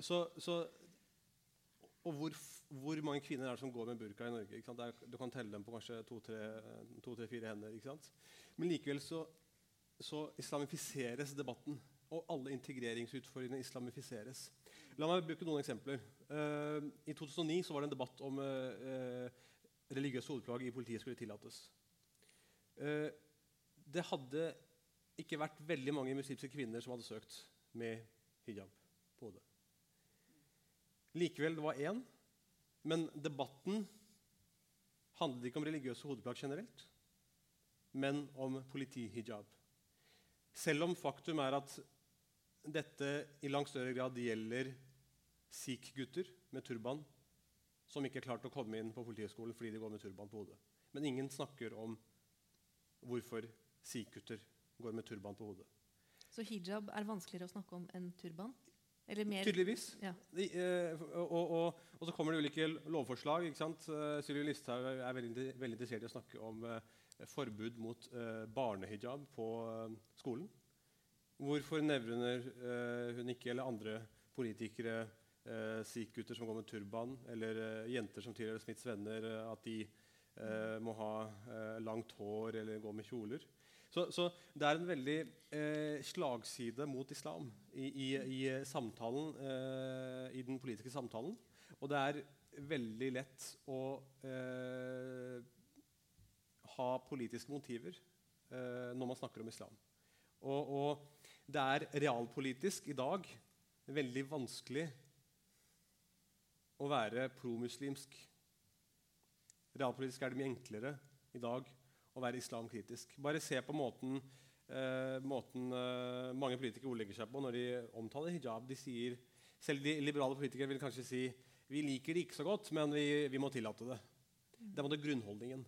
Så, så og hvor, hvor mange kvinner er det som går med burka i Norge? Er, du kan telle dem på kanskje to-tre-fire hender. Men likevel så, så islamifiseres debatten. Og alle integreringsutfordringene islamifiseres. La meg bruke noen eksempler. Uh, I 2009 så var det en debatt om uh, religiøse hodeplagg i politiet skulle tillates. Eh, det hadde ikke vært veldig mange muslimske kvinner som hadde søkt med hijab på hodet. Likevel, det var én. Men debatten handlet ikke om religiøse hodeplagg generelt, men om politihijab. Selv om faktum er at dette i langt større grad gjelder sikh-gutter med turban som ikke er klart å komme inn på Politihøgskolen fordi de går med turban på hodet. Men ingen snakker om hvorfor sikh-gutter går med turban på hodet. Så hijab er vanskeligere å snakke om enn turban? Eller mer Tydeligvis. Ja. De, eh, og, og, og så kommer det ulike lovforslag. ikke sant? Uh, Sylvi Listhaug er veldig, veldig interessert i å snakke om eh, forbud mot eh, barnehijab på eh, skolen. Hvorfor nevner eh, hun ikke, eller andre politikere, uh, sikh-gutter som går med turban, eller eh, jenter som tilhører Smiths venner, eh, at de eh, må ha eh, langt hår eller gå med kjoler? Så, så det er en veldig eh, slagside mot islam i, i, i samtalen, eh, i den politiske samtalen. Og det er veldig lett å eh, ha politiske motiver eh, når man snakker om islam. Og, og det er realpolitisk i dag veldig vanskelig å være promuslimsk. Realpolitisk er det mye enklere i dag å være islamkritisk. Bare se på måten, eh, måten eh, mange politikere ordlegger seg på når de omtaler hijab. De sier, selv de liberale politikere vil kanskje si vi liker det ikke så godt, men vi, vi må tillate det. Det det grunnholdningen.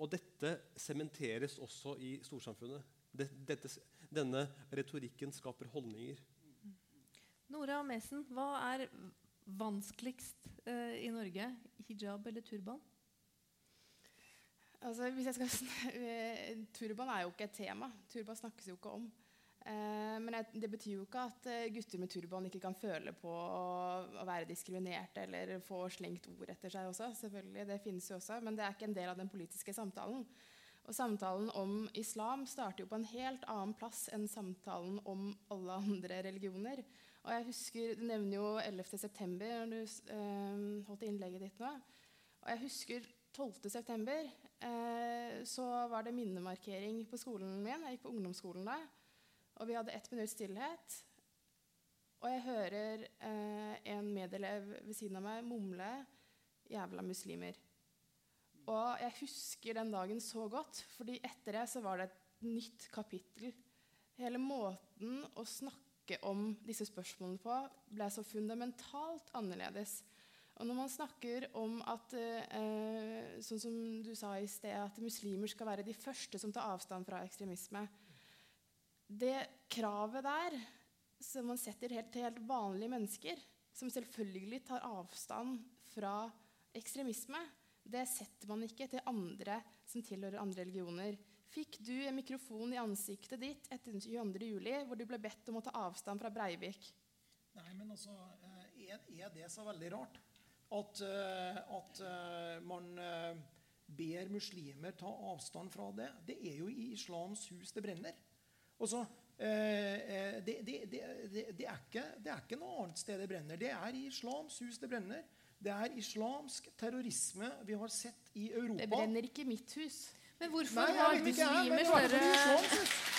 Og dette sementeres også i storsamfunnet. Dette, denne retorikken skaper holdninger. Nora Mesen, hva er vanskeligst uh, i Norge? Hijab eller turban? Altså, hvis jeg skal eh, Turban er jo ikke et tema. Turban snakkes jo ikke om. Eh, men det betyr jo ikke at eh, gutter med turban ikke kan føle på å, å være diskriminert eller få slengt ord etter seg også. selvfølgelig, Det finnes jo også, men det er ikke en del av den politiske samtalen. Og Samtalen om islam starter jo på en helt annen plass enn samtalen om alle andre religioner. Og jeg husker, Du nevner jo 11.9. når du eh, holdt innlegget ditt nå. Og jeg husker 12.9. Eh, så var det minnemarkering på skolen min. Jeg gikk på ungdomsskolen da. Og vi hadde ett minutts stillhet. Og jeg hører eh, en medelev ved siden av meg mumle 'jævla muslimer'. Og jeg husker den dagen så godt, fordi etter det så var det et nytt kapittel. Hele måten å snakke om disse spørsmålene på ble så fundamentalt annerledes. Og når man snakker om at eh, sånn som du sa i sted, at muslimer skal være de første som tar avstand fra ekstremisme Det kravet der som man setter helt til helt vanlige mennesker, som selvfølgelig tar avstand fra ekstremisme, det setter man ikke til andre som tilhører andre religioner. Fikk du en mikrofon i ansiktet ditt etter 22.07., hvor du ble bedt om å ta avstand fra Breivik? Nei, men altså, eh, er det så veldig rart at, eh, at eh, man ber muslimer ta avstand fra det? Det er jo i Islams hus det brenner. Altså, det, det, det, det, er ikke, det er ikke noe annet sted det brenner. Det er i Islams hus det brenner. Det er islamsk terrorisme vi har sett i Europa. Det brenner ikke mitt hus. Men hvorfor Nei, har muslimer større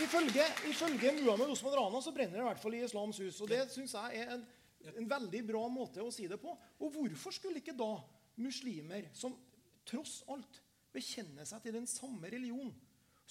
Ifølge, ifølge Muhammed Osman Rana så brenner det i hvert fall i islams hus. Og det syns jeg er en, en, veldig bra måte å si det på. Og hvorfor skulle ikke da muslimer, som tross alt bekjenner seg til den samme religion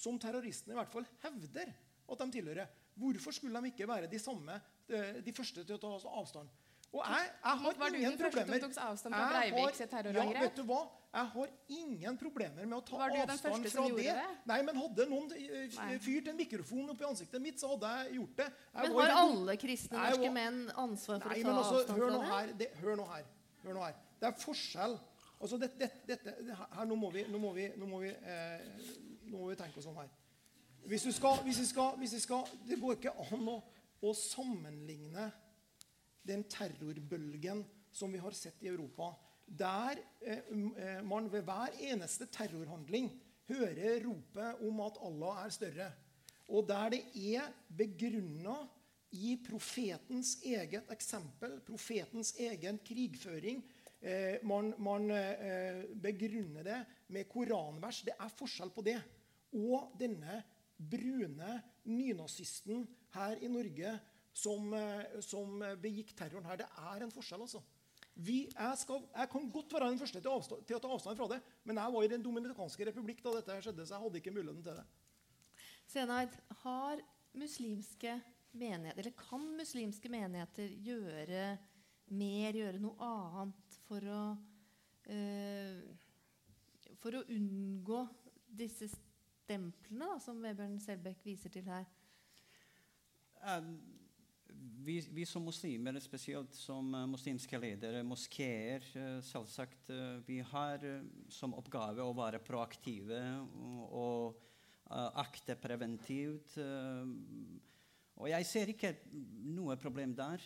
som terroristene i hvert fall hevder at de tilhører, hvorfor skulle de ikke være de samme, de første til å ta avstand? Og jeg, jeg har var ingen problemer tok avstand fra Breiviks terrorangrep? Ja, vet du hva? Jeg har ingen problemer med å ta avstand fra det. det. Nei, men Hadde noen eh, fyrt en mikrofon opp i ansiktet mitt, så hadde jeg gjort det. Jeg men har alle kristne norske var... menn ansvar for nei, å ta altså, avstand fra det? Her, det? Hør nå her. Hør nå her. Det er forskjell. Altså, det, det, her, nå må vi, nå må vi, nå må vi, eh, nå må vi tenke oss om her. Hvis du skal, hvis vi skal, hvis vi skal, Det går ikke an å, å sammenligne den terrorbølgen som vi har sett i Europa. Der eh, eh, man ved hver eneste terrorhandling hører ropet om at Allah er større. Og der det er begrunna i profetens eget eksempel, profetens egen krigføring. Eh, man, man eh, begrunner det med koranvers. Det er forskjell på det. Og denne brune nynazisten her i Norge som, eh, som, begikk terroren her. Det er en forskjell, altså. Vi, jeg, skal, jeg, kan godt være den første til, avstand, til, å ta avstand fra det, men jeg var i Den dominikanske republikk da dette skjedde, så jeg hadde ikke muligheten til det. Senaid, har muslimske menigheter, eller kan muslimske menigheter gjøre mer, gjøre noe annet for å, uh, for å unngå disse stemplene da, som Vebjørn Selbekk viser til her? Um, vi, vi, som muslimer, spesielt som uh, muslimske ledere, moskeer, uh, selvsagt uh, Vi har som oppgave å være proaktive og, akte preventivt. og jeg ser ikke noe problem der.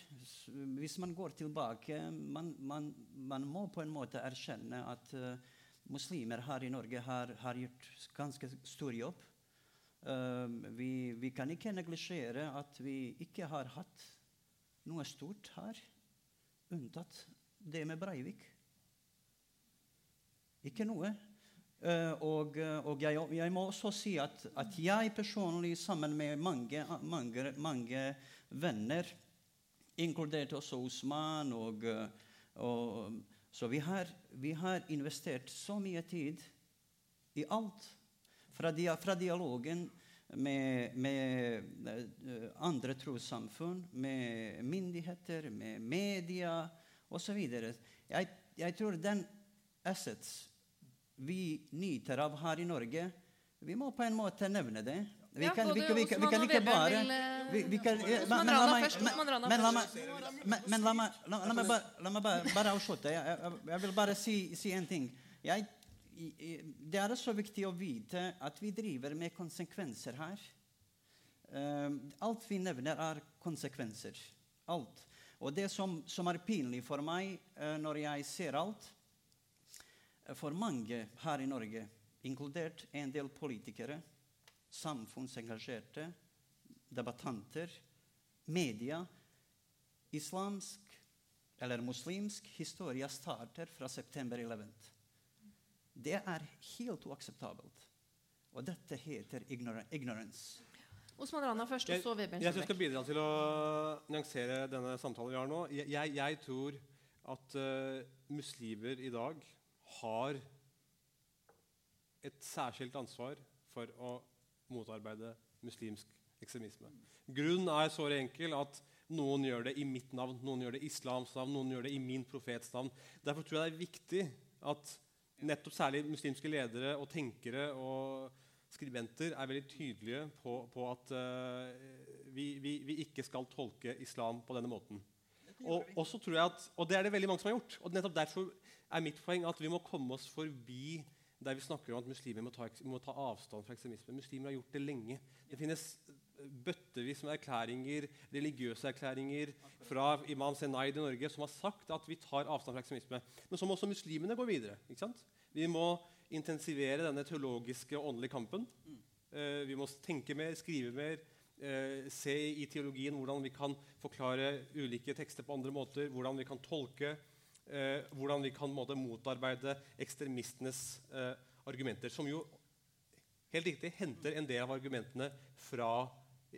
Hvis man går tilbake man, man, man må på en måte erkjenne at muslimer her i Norge har, har gjort ganske stor jobb. Vi, vi, kan ikke neglisjere at vi ikke har hatt noe stort her, unntatt det med Breivik. Ikke noe. Uh, og, og jeg, jeg, må også si at, at, jeg personlig, sammen med mange, mange, mange venner, inkludert også Osman og, og Så vi har, vi har, investert så mye tid i alt. Fra, dia, fra dialogen med, med uh, andre trossamfunn, med myndigheter, med media osv. Jeg, jeg tror den assets vi nyter av her i Norge, vi må på en måte nevne det. Vi kan, vi, vi, vi, kan ikke bare Men la meg Men la meg bare, avslutte. Jeg, vil bare si en ting. Jeg, det er så viktig å vite at vi driver med konsekvenser her. Um, alt vi nevner, er konsekvenser. Alt. Og det som, som er pinlig for meg uh, når jeg ser alt For mange her i Norge, inkludert en del politikere, samfunnsengasjerte, debattanter, media Islamsk eller muslimsk historie starter fra september 11. Det er helt uakseptabelt. Og dette heter ignor ignorance. Osman Rana først, og så Vebjørn Jeg, jeg skal bidra til å nyansere denne samtalen vi har nå. Jeg, jeg, jeg tror at uh, muslimer i dag har et særskilt ansvar for å motarbeide muslimsk ekstremisme. Grunnen er så enkel at noen gjør det i mitt navn, noen gjør det i islams navn, noen gjør det i min profets navn. Derfor tror jeg det er viktig at nettopp særlig muslimske ledere og tenkere og skribenter er veldig tydelige på, på at uh, vi, vi, vi, ikke skal tolke islam på denne måten. Og, at, og, det er det veldig mange som har gjort. Og nettopp derfor er mitt poeng at vi må komme oss forbi der vi snakker om at muslimer må ta, må ta avstand fra ekstremisme. Muslimer har gjort det lenge. Det finnes bøttevis med erklæringer, religiøse erklæringer fra Imam Senaid i Norge som har sagt at vi tar avstand fra ekstremisme. Men så må også muslimene gå videre. Vi må intensivere denne teologiske og åndelige kampen. Uh, vi må tenke mer, skrive mer, uh, se i teologien hvordan vi kan forklare ulike tekster på andre måter, hvordan vi kan tolke, uh, hvordan vi kan måte, motarbeide ekstremistenes argumenter, som jo helt riktig henter en del av argumentene fra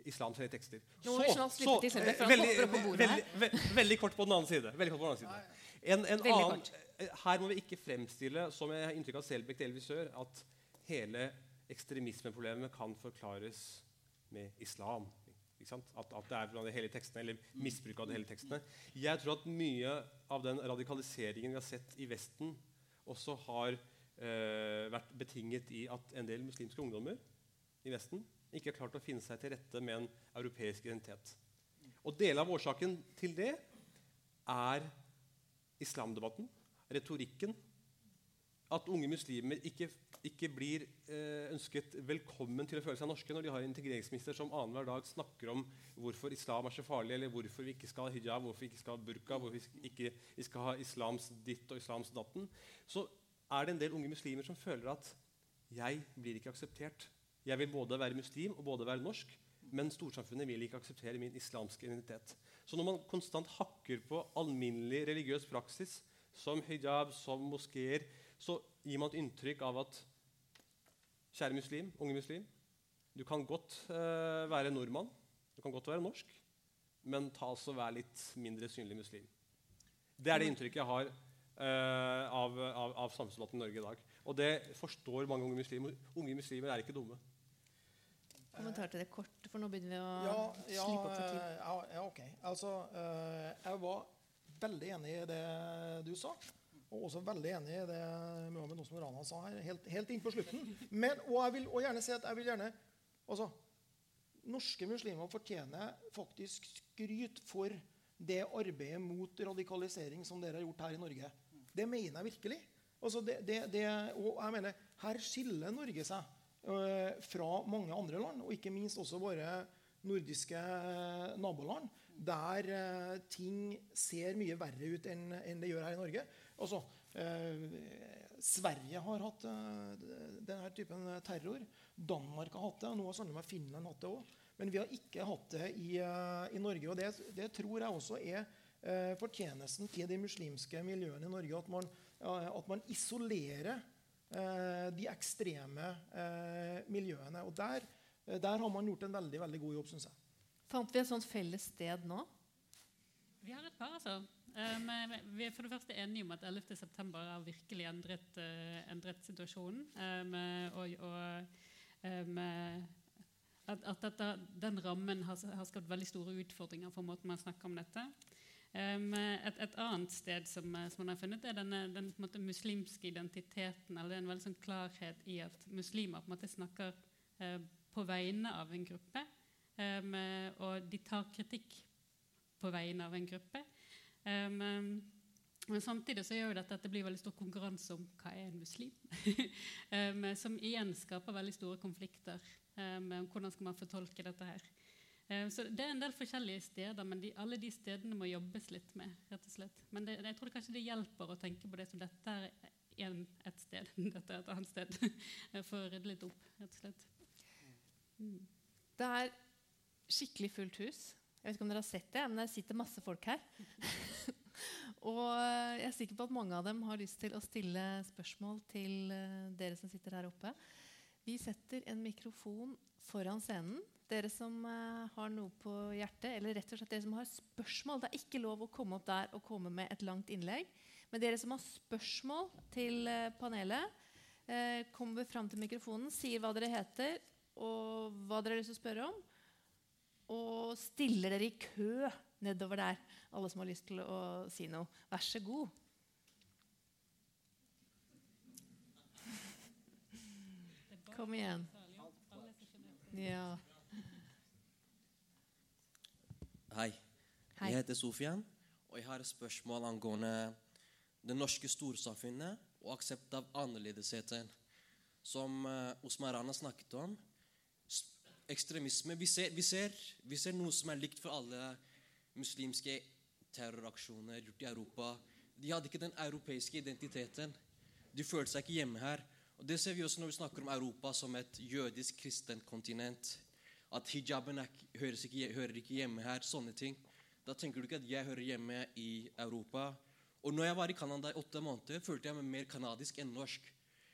islams tekster. Så, så, veldig, veldig, veldig, veldig, kort på den andre side. Veldig kort på den andre side. En, en annen, her må vi ikke fremstille som jeg har inntrykk av Selbekk delvis gjør, at hele ekstremismeproblemet kan forklares med islam. At, at, det er blant de hele tekstene, eller misbruk av de hele tekstene. Jeg tror at mye av den radikaliseringen vi har sett i Vesten, også har eh, vært betinget i at en del muslimske ungdommer i Vesten ikke har klart å finne seg til rette med en europeisk identitet. Og Deler av årsaken til det er islamdebatten, retorikken. At unge muslimer ikke, ikke blir eh, ønsket velkommen til å føle seg norske når de har en integreringsminister som annenhver dag snakker om hvorfor islam er så farlig, eller hvorfor vi ikke skal ha hijab, hvorfor vi ikke skal ha burka, hvorfor vi ikke vi skal ha islams ditt og islams datten. Så er det en del unge muslimer som føler at jeg blir ikke akseptert. Jeg vil både være muslim og både være norsk, men storsamfunnet vil ikke akseptere min islamske identitet. Så når man konstant hakker på alminnelig religiøs praksis, som hijab, som moskeer, så gir man et inntrykk av at kjære muslim, unge muslim, du kan godt uh, være nordmann, du kan godt være norsk, men ta altså vær litt mindre synlig muslim. Det er det inntrykket jeg har uh, av, av, av samfunnsdebatten i Norge i dag. Og det forstår mange unge muslimer. Unge muslimer er ikke dumme kommentar til det kort, for nå begynner vi å ja, ja, slippe opp for tid. Ja, ja, ok. Altså, uh, jeg var veldig enig i det du sa. Og også veldig enig i det Mohammed Osman Rana sa her, helt, helt inn på slutten. Men, og jeg vil og gjerne si at jeg vil gjerne altså, Norske muslimer fortjener faktisk skryt for det arbeidet mot radikalisering som dere har gjort her i Norge. Det mener jeg virkelig. Altså det, det, det, og jeg mener, Her skiller Norge seg Eh, fra mange andre land, og ikke minst også våre nordiske eh, naboland, der eh, ting ser mye verre ut enn, det gjør her i Norge. Altså, Sverige har hatt denne typen terror. Danmark har hatt det. og Nå har sannelig Finland hatt det òg. Men vi har ikke hatt det i, i Norge. og det, det, tror jeg også er fortjenesten til de muslimske miljøene i Norge. At man, at man isolerer de ekstreme miljøene. Og der, der, har man gjort en veldig, veldig god jobb, syns jeg. Fant vi et sånt felles sted nå? Vi har et par, altså. Um, vi er for det første enige om at 11.9 har virkelig endret, uh, endret situasjonen. Um, og, og um, at, at dette, den rammen har, har, skapt veldig store utfordringer for måten man snakker om dette. Et, et, annet sted som, som, man har funnet, er denne, den måte, muslimske identiteten. eller er en veldig sånn klarhet i at muslimer på en måte snakker uh, på vegne av en gruppe. og de tar kritikk på vegne av en gruppe. Um, men samtidig så gjør det at det blir veldig stor konkurranse om hva er en muslim. um, som igjen skaper veldig store konflikter um, hvordan skal man fortolke dette her. Så Det er en del forskjellige steder, men de, alle de stedene må jobbes litt med. rett og slett. Men det, jeg tror kanskje det hjelper å tenke på det som dette er en, et sted, dette er et annet sted. For å rydde litt opp, rett og slett. Mm. Det er skikkelig fullt hus. Jeg vet ikke om dere har sett det, men det sitter masse folk her. og jeg er sikker på at mange av dem har lyst til å stille spørsmål til eh, dere som sitter her oppe. Vi setter en mikrofon foran scenen. Dere som uh, har noe på hjertet, eller rett og slett dere som har spørsmål. Det er ikke lov å komme opp der og komme med et langt innlegg. Men dere som har spørsmål til uh, panelet, uh, kommer fram til mikrofonen, sier hva dere heter, og hva dere har lyst til å spørre om og stiller dere i kø nedover der, alle som har lyst til å si noe. Vær så god. Kom igjen. Ja. Hei. Jeg heter Sofian, og jeg har et spørsmål angående det norske storsamfunnet og aksept av annerledesheten, som Osmarana Rana snakket om ekstremisme. Vi ser, vi, ser, vi ser, noe som er likt for alle muslimske terroraksjoner gjort i Europa. De hadde ikke den europeiske identiteten. De følte seg ikke hjemme her. Og Det ser vi også når vi snakker om Europa som et jødisk kristent kontinent. At hijaben er, hører, ikke, hører ikke hjemme her. Sånne ting. Da tenker du ikke at jeg hører hjemme i Europa. Og når jeg var i Canada i åtte måneder, følte jeg meg mer canadisk enn norsk.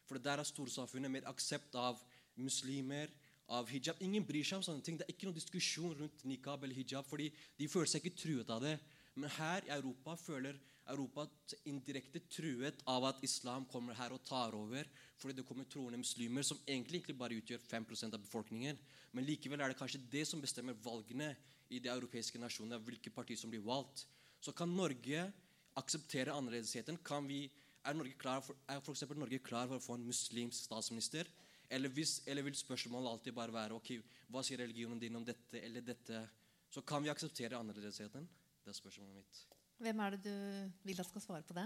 For der er storsamfunnet mer aksept av muslimer, av hijab. Ingen bryr seg om sånne ting. Det er ikke noen diskusjon rundt nikab eller hijab, fordi de føler seg ikke truet av det. Men her i Europa føler Europa indirekte truet av at islam kommer her og tar over. Fordi det kommer troende muslimer som egentlig, egentlig bare utgjør 5% av befolkningen. Men likevel er det kanskje det som bestemmer valgene i de europeiske nasjonene. hvilke partier som blir valgt. Så kan Norge akseptere annerledesheten? Kan vi, er, Norge klar for, er for Norge klar for å få en muslimsk statsminister? Eller, hvis, eller, vil spørsmålet alltid bare være ok, hva sier religionen din om dette eller dette? Så kan vi akseptere annerledesheten? Det er spørsmålet mitt. Hvem er det du vil at skal svare på det?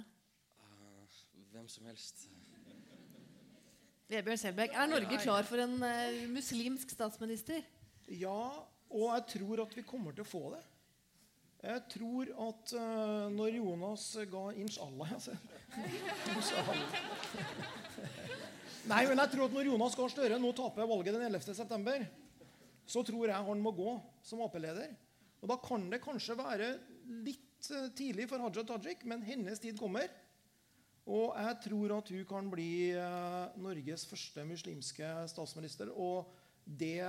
Uh, hvem som helst. Vebjørn Selbekk, er Norge klar for en uh, muslimsk statsminister? Ja, og jeg tror at vi kommer til å få det. Jeg tror at uh, når Jonas ga inshallah, altså. Nei, men jeg tror at Når Jonas Gahr Støre nå taper valget den 11.9., så tror jeg han må gå som Ap-leder. Og Da kan det kanskje være litt eh, tidlig for Haja Tajik, men hennes tid kommer. Og jeg tror at hun kan bli eh, Norges første muslimske statsminister. Og det,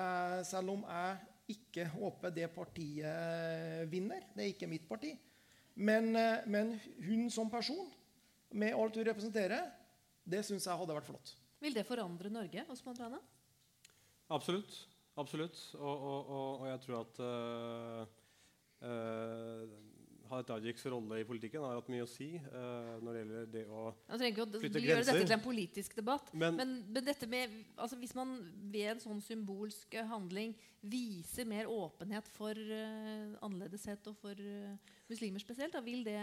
selv om jeg ikke håper det partiet vinner Det er ikke mitt parti. Men, eh, men hun som person, med alt hun representerer, det syns jeg hadde vært flott. Vil det forandre Norge? Osman Rana? Absolutt. Absolutt. Og, og, og, og jeg tror at uh, uh, Hadia Tajiks rolle i politikken har hatt mye å si uh, når det gjelder det å flytte grenser. Gjøre dette til en politisk debatt. Men, men, men dette med, altså hvis man ved en sånn symbolsk handling viser mer åpenhet for uh, annerledeshet og for uh, muslimer spesielt, da vil det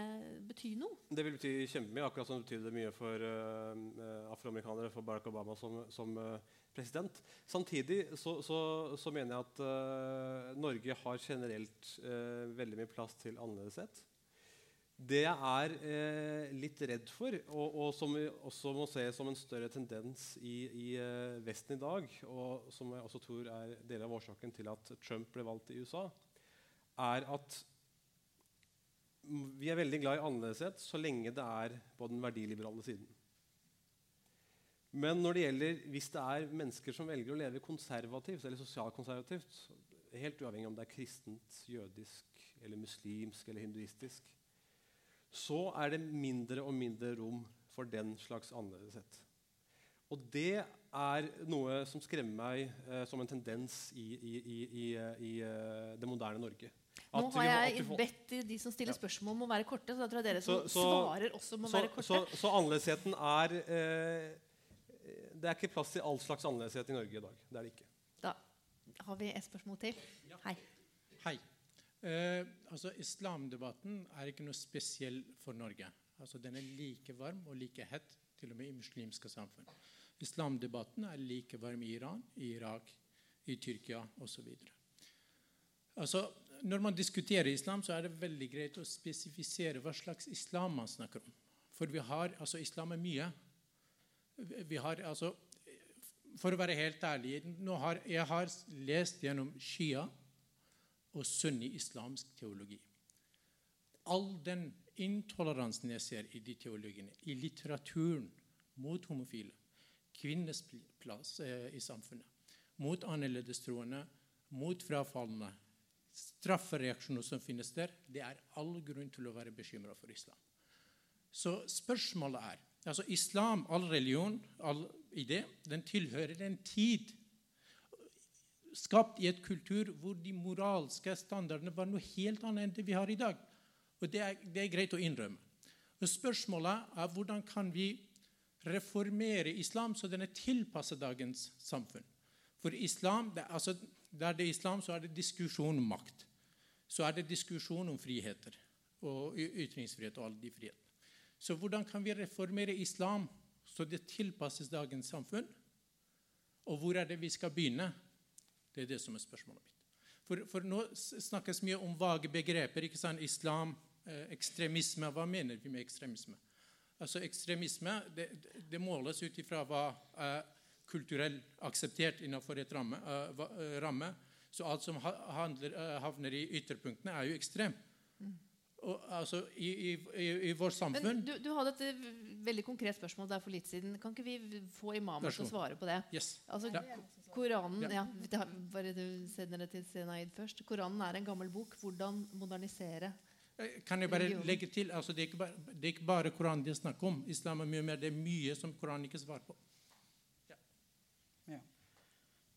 bety noe? Det vil bety kjempemye, akkurat som det betydde mye for uh, afroamerikanere, for Barack Obama som, som uh, president. Samtidig så, så, så, mener jeg at uh, Norge har generelt veldig mye plass til annerledeshet. Det jeg er eh, litt redd for, og, og, som vi også må se som en større tendens i, i eh, Vesten i dag, og som jeg også tror er deler av årsaken til at Trump ble valgt i USA, er at vi er veldig glad i annerledeshet så lenge det er på den verdiliberale siden. Men når det gjelder, hvis det er mennesker som velger å leve konservativt eller sosialkonservativt, helt uavhengig om det er kristent, jødisk, eller muslimsk eller hinduistisk, så er det mindre og mindre rom for den slags annerledeshet. Og det er noe som skremmer meg eh, som en tendens i, i, i, i eh, det moderne Norge. Nå har jeg får... bedt de som stiller spørsmål om å være korte, så da tror jeg dere som så, så, svarer også må så, være korte. Så, så annerledesheten er eh, Det er ikke plass til all slags annerledeshet i Norge i dag. Det er det ikke. Da har vi et spørsmål til. Ja. Hei. Hei. Eh, altså, Islamdebatten er ikke noe spesiell for Norge. Altså, den er like varm og like hett til og med i muslimske samfunn. Islamdebatten er like varm i Iran, i Irak, i Tyrkia osv. Altså, når man diskuterer islam, så er det veldig greit å spesifisere hva slags islam man snakker om. For vi har, altså islam er mye. Vi har, altså, For å være helt ærlig har, Jeg har lest gjennom Shia og sunni-islamsk teologi. All den intoleransen jeg ser i de teologiene, i litteraturen mot homofile, kvinnenes plass eh, i samfunnet, mot annerledestroende, mot frafallende, straffereaksjoner som finnes der, det er all grunn til å være bekymra for islam. Så spørsmålet er altså Islam, all religion, all idé, den tilhører en tid skapt i et kultur hvor de moralske standardene var noe helt annet enn det vi har i dag. Og det er, det er greit å innrømme. Og Spørsmålet er hvordan kan vi reformere islam så den er tilpasset dagens samfunn. For islam, det, altså, der det er islam, så er det diskusjon om makt. Så er det diskusjon om friheter og ytringsfrihet og alle de frihetene. Så hvordan kan vi reformere islam så det tilpasses dagens samfunn? Og hvor er det vi skal begynne? Det er det som er spørsmålet mitt. For, for nå snakkes mye om vage begreper. ikke sant? Islam, eh, ekstremisme. Hva mener vi med ekstremisme? Altså Ekstremisme det, det måles ut ifra hva er kulturelt akseptert innenfor et ramme, uh, ramme. Så alt som handler, uh, havner i ytterpunktene, er jo ekstremt. Mm. Og, altså, i, i, i, vårt samfunn Men du, du, hadde et veldig konkret spørsmål der for litt siden. Kan ikke vi få imamer til å svare på det? Yes. Altså, ja. Koranen ja. ja bare du sender det til Senaid først. Koranen er en gammel bok. Hvordan modernisere eh, kan jeg bare legge til, altså det, er ikke bare, det er ikke bare Koranen det er snakk om. Islam er mye mer, Det er mye som Koranen ikke svarer på.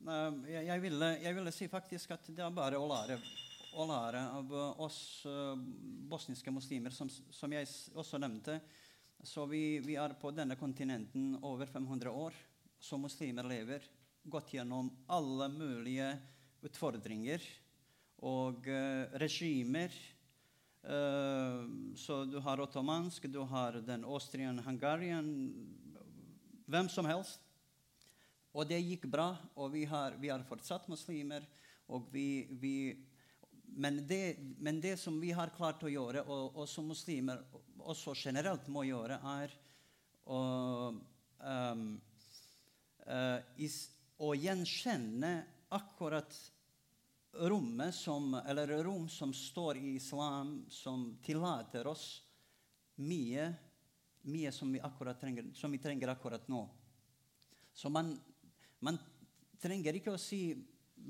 Ja. Jeg, ville, jeg, ville, si faktisk at det er bare å lære, å lære av oss uh, bosniske muslimer, som, som, jeg også nevnte. Så vi, vi er på denne kontinenten over 500 år. Som muslimer lever gått gjennom alle mulige utfordringer og uh, regimer. Uh, så du har ottomansk, du har den Austrian-Hungarian Hvem som helst. Og det gikk bra, og vi har, vi har fortsatt muslimer. Vi, vi, men, det, men, det, som vi har klart å gjøre, og, og som muslimer også generelt må gjøre, er å um, uh, is, å gjenkjenne akkurat rommet som, eller rom som står i islam, som tillater oss mye, mye som, vi trenger, som, vi trenger, akkurat nå. Så man, man trenger ikke å si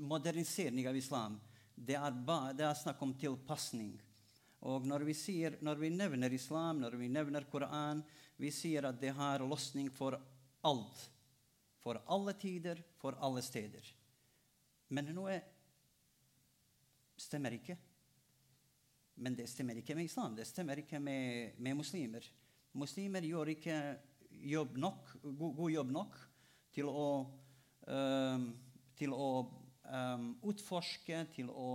modernisering av islam. Det er, ba, det er snakk om tilpasning. Og når vi, sier, når vi nevner islam, når vi nevner Koran, vi sier at det har løsning for alt. For alle tider, for alle steder. Men noe stemmer ikke. Men det stemmer ikke med islam. Det stemmer ikke med, med muslimer. Muslimer gjør ikke jobb nok, god, jobb nok til å, til å um, utforske, til å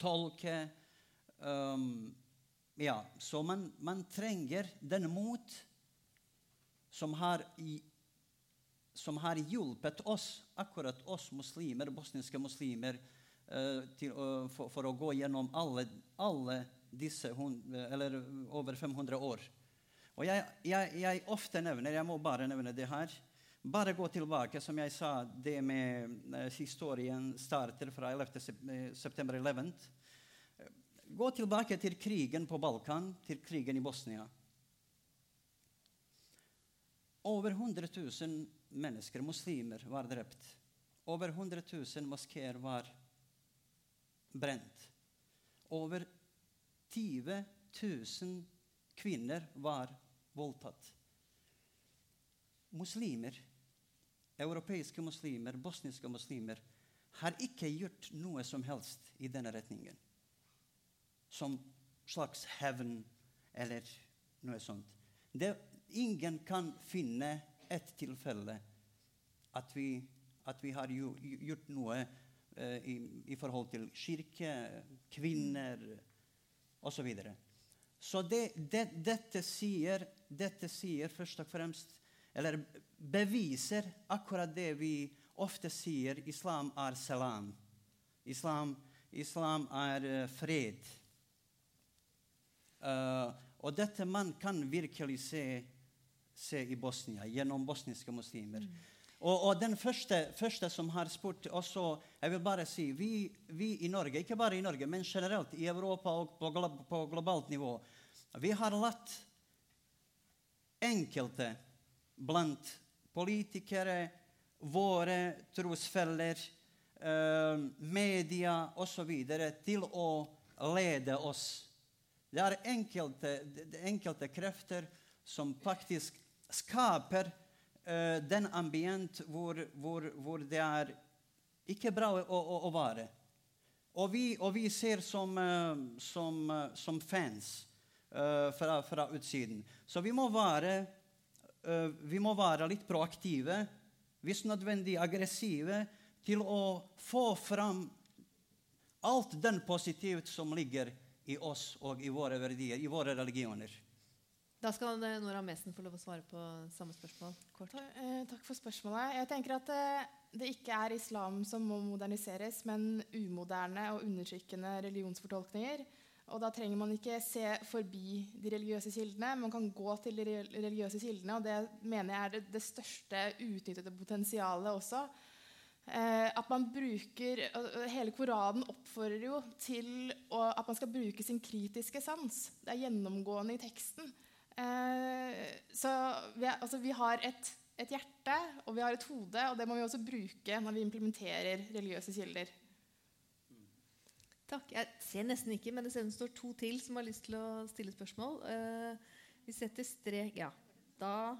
tolke. Um, ja, så man, man trenger den mot som har som har hjulpet oss, akkurat oss muslimer, bosniske muslimer, uh, til, uh, for, for, å gå gjennom alle, alle disse eller over 500 år. Og jeg, jeg, jeg ofte nevner, jeg må bare nevne det her bare gå tilbake. Som jeg sa, det med historien starter fra 11. september 11. Gå tilbake til krigen på Balkan, til krigen i Bosnia. Over 100 000 mennesker, muslimer, var drept. Over 100 000 moskeer var brent. Over 20 000 kvinner var voldtatt. Muslimer, europeiske muslimer, bosniske muslimer, har ikke gjort noe som helst i denne retningen. Som slags hevn eller noe sånt. Det, ingen kan finne et tilfelle at vi, at vi har gjort noe uh, i, i, forhold til kirke, kvinner osv. Så, videre. så det, det, dette, sier, dette sier først og fremst Eller beviser akkurat det vi ofte sier islam er salam. Islam, islam er uh, fred. Uh, og dette man kan virkelig se, se i Bosnia gjennom bosniske muslimer. Mm. Og, og, den første, første, som har spurt også Jeg vil bare si vi, vi, i Norge, ikke bare i Norge, men generelt i Europa og på, på globalt nivå, vi har latt enkelte blant politikere, våre trosfeller, eh, media osv. til å lede oss det er enkelte, enkelte krefter som faktisk skaper uh, den ambient hvor, hvor, hvor, det er ikke bra å, å, å være. Og vi, og vi, ser som, uh, som, uh, som fans fra, fra, utsiden. Så vi må, være, vi må være litt proaktive, hvis nødvendig aggressive, til å få fram alt den positivt som ligger i oss og i våre verdier, i våre religioner. Da skal Nora Mesen få lov å svare på samme spørsmål. Kort. Eh, takk for spørsmålet. Jeg tenker at eh, det ikke er islam som må moderniseres, men umoderne og undertrykkende religionsfortolkninger. Og da trenger man ikke se forbi de religiøse kildene. Man kan gå til de religiøse kildene, og det mener jeg er det, det største utnyttede potensialet også. Eh, at man bruker, Hele Koranen oppfordrer jo til å, at man skal bruke sin kritiske sans. Det er gjennomgående i teksten. Eh, så vi, altså, vi har et, et, hjerte og vi har et hode, og det må vi også bruke når vi implementerer religiøse kilder. Takk. Jeg ser nesten ikke, men det ser ut som det står to til som har lyst til å stille spørsmål. Eh, vi setter strek Ja, da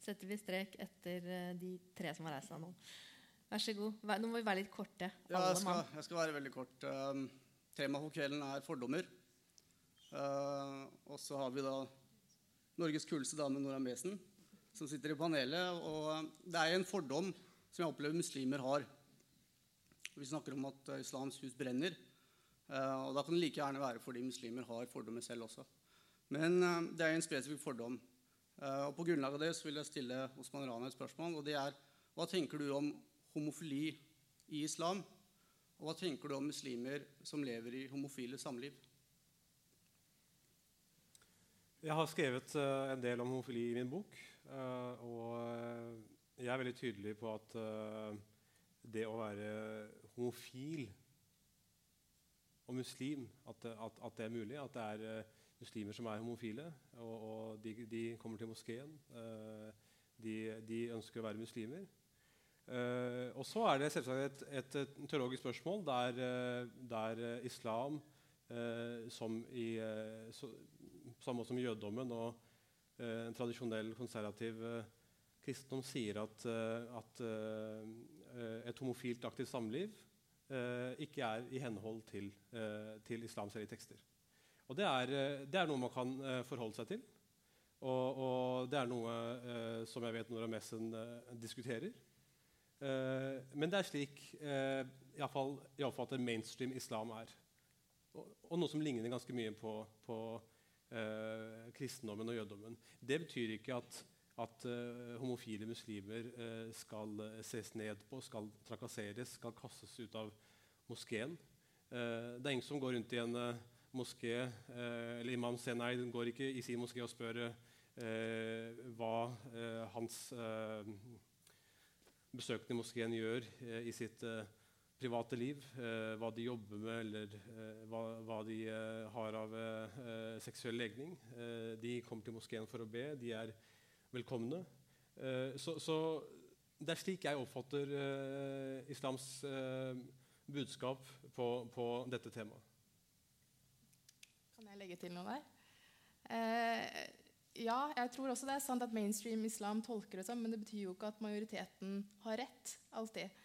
setter vi strek etter eh, de tre som har reist seg nå. Vær så god. Nå må vi være litt korte. Ja, jeg skal, jeg skal, være veldig kort. Um, temaet for kvelden er fordommer. Uh, og så har vi da Norges kuleste dame, Nora Mesen, som sitter i panelet. Og uh, det er en fordom som jeg opplever muslimer har. Vi snakker om at uh, islams hus brenner. Uh, og da kan det like gjerne være fordi muslimer har fordommer selv også. Men uh, det er en spesifikk fordom. Uh, og på grunnlag av det så vil jeg stille Osman Rana et spørsmål. og det er, Hva tenker du om homofili i islam? Og hva tenker du om muslimer som lever i homofile samliv? Jeg har skrevet en del om homofili i min bok. Og jeg er veldig tydelig på at det å være homofil og muslim, at, at, at, det er mulig. At det er muslimer som er homofile, og, og de, de, kommer til moskeen. De, de, ønsker å være muslimer. Uh, og så er det selvsagt et, et, et teologisk spørsmål der, uh, der uh, islam, som i så, samme som jødedommen og en tradisjonell konservativ kristendom, sier at, at et homofilt aktivt samliv ikke er i henhold til, til islams hellige tekster. Og det er, det er, noe man kan forholde seg til. Og, og det er noe som jeg vet Nora Messen diskuterer. Men det er slik uh, iallfall, jeg at mainstream islam er. Og, og, noe som ligner ganske mye på, på kristendommen og jødedommen. Det betyr ikke at, at uh, homofile muslimer skal ses ned på, skal trakasseres, skal kastes ut av moskeen. det er ingen som går rundt i en moské eh, Eller Imam Senai går ikke i sin moské og spør eh, hva eh, hans eh, besøkende i moskeen gjør eh, i sitt eh, private liv. eh, hva de jobber med, eller eh, hva, hva de eh, har av eh, eh, seksuell legning. Eh, de kommer til moskeen for å be. De er velkomne. Eh, så, så det er slik jeg oppfatter eh, islams eh, budskap på, på dette temaet. Kan jeg legge til noe der? Eh, ja, jeg tror også det er sant at mainstream islam tolker det sånn, men det betyr jo ikke at majoriteten har rett alltid.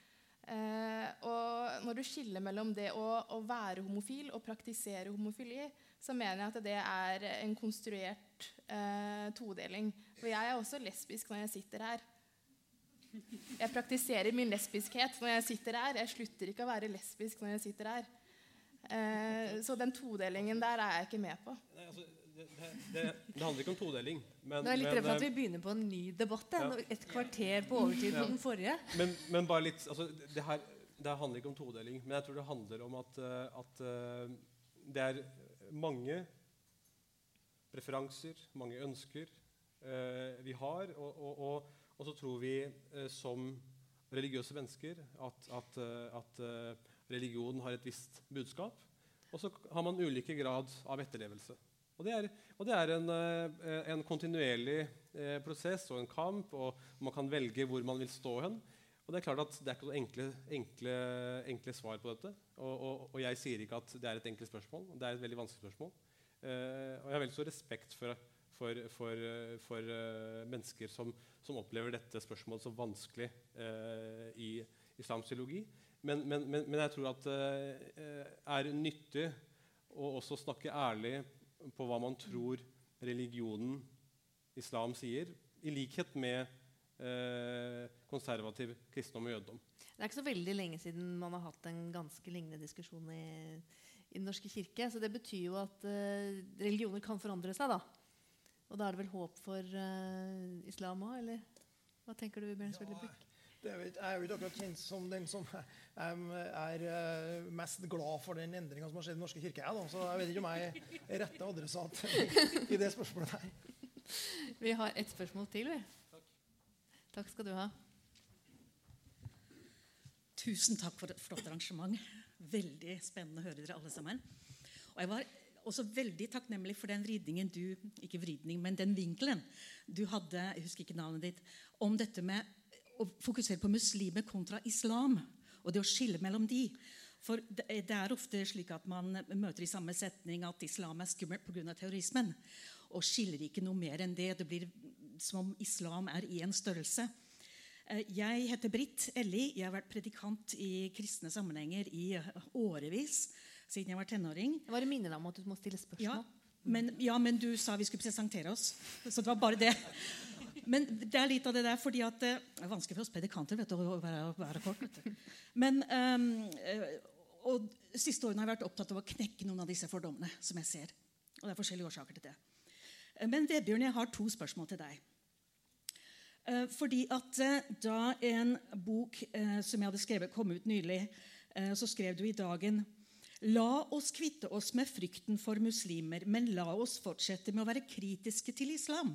Eh, og når du skiller mellom det å, å, være homofil og praktisere homofili, så mener jeg at det er en konstruert eh, todeling. For jeg er også lesbisk når jeg sitter her. Jeg praktiserer min lesbiskhet når jeg sitter her. Jeg slutter ikke å være lesbisk når jeg sitter her. Eh, så den todelingen der er jeg ikke med på. Nei, altså, det, det, det, handler ikke om todeling. Men, Nå er jeg litt redd for at eh, vi begynner på en ny debatt. Ja. Et kvarter på overtid på Ja. den forrige. Men, men bare litt altså, det, her, det her handler ikke om todeling, men jeg tror det handler om at, eh, at eh, det er mange preferanser, mange ønsker eh, vi har. Og, og, og, og så tror vi eh, som religiøse mennesker at, at, eh, at eh, religion har et visst budskap. Og så har man ulike grad av etterlevelse. Og det er, og det er en, eh, en kontinuerlig prosess og en kamp, og man kan velge hvor man vil stå hen. Og Det er klart at det er ikke noen enkle, enkle, enkle svar på dette. Og, og, og, jeg sier ikke at det er et enkelt spørsmål. Det er et veldig vanskelig spørsmål. Eh, og jeg har veldig stor respekt for, for, for, eh, for uh, mennesker som, som, opplever dette spørsmålet så vanskelig eh, i islamsk teologi. Men, men, men, men, jeg tror at det eh, er nyttig å også snakke ærlig på hva man tror religionen islam sier, i likhet med eh, konservativ kristendom og jødedom. Det er ikke så veldig lenge siden man har hatt en ganske lignende diskusjon i, i Den norske kirke. Så det betyr jo at uh, religioner kan forandre seg, da. Og da er det vel håp for uh, islam òg, eller? Hva tenker du, Bjørn Svellebukk? Det er, jeg er jo ikke akkurat kjent som den som um, er uh, mest glad for den endringa som har skjedd i Den norske kirke. Jeg, da. Så jeg vet ikke om jeg er rette adressat i det spørsmålet der. Vi har ett spørsmål til, vi. Takk skal du ha. Tusen takk for et flott arrangement. Veldig spennende å høre dere alle sammen. Og jeg var også veldig takknemlig for den vridningen du ikke vridning, men den vinkelen du hadde jeg husker ikke navnet ditt, om dette med å fokusere på muslimer kontra islam. Og det å skille mellom de. For det er ofte slik at man møter i samme setning at islam er skummelt pga. terrorismen. Og skiller ikke noe mer enn det. Det blir som om islam er én størrelse. Jeg heter Britt Elli. Jeg har vært predikant i kristne sammenhenger i årevis. Siden jeg var tenåring. Jeg bare minner deg om at du må stille spørsmål. Ja, men, ja, men du sa vi skulle presentere oss. Så det var bare det. Men det er litt av det der fordi at Det er vanskelig for oss predikanter vet du, å være, være kort. Vet du. Men, um, og siste årene har jeg vært opptatt av å knekke noen av disse fordommene. som jeg ser. Og det er forskjellige årsaker til det. Men Vebjørn, jeg har to spørsmål til deg. Fordi at Da en bok som jeg hadde skrevet, kom ut nylig, så skrev du i dagen La oss kvitte oss med frykten for muslimer, men la oss fortsette med å være kritiske til islam.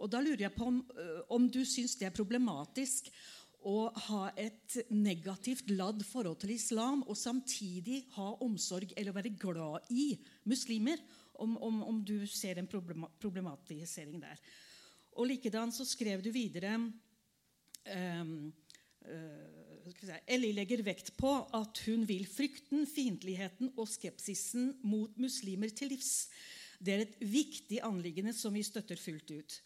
Og Da lurer jeg på om, om du syns det er problematisk å ha et negativt ladd forhold til islam og samtidig ha omsorg eller være glad i muslimer. Om, om, om du ser en problematisering der. Og likedan så skrev du videre um, uh, Ellie legger vekt på at hun vil frykten, fiendtligheten og skepsisen mot muslimer til livs. Det er et viktig anliggende som vi støtter fullt ut.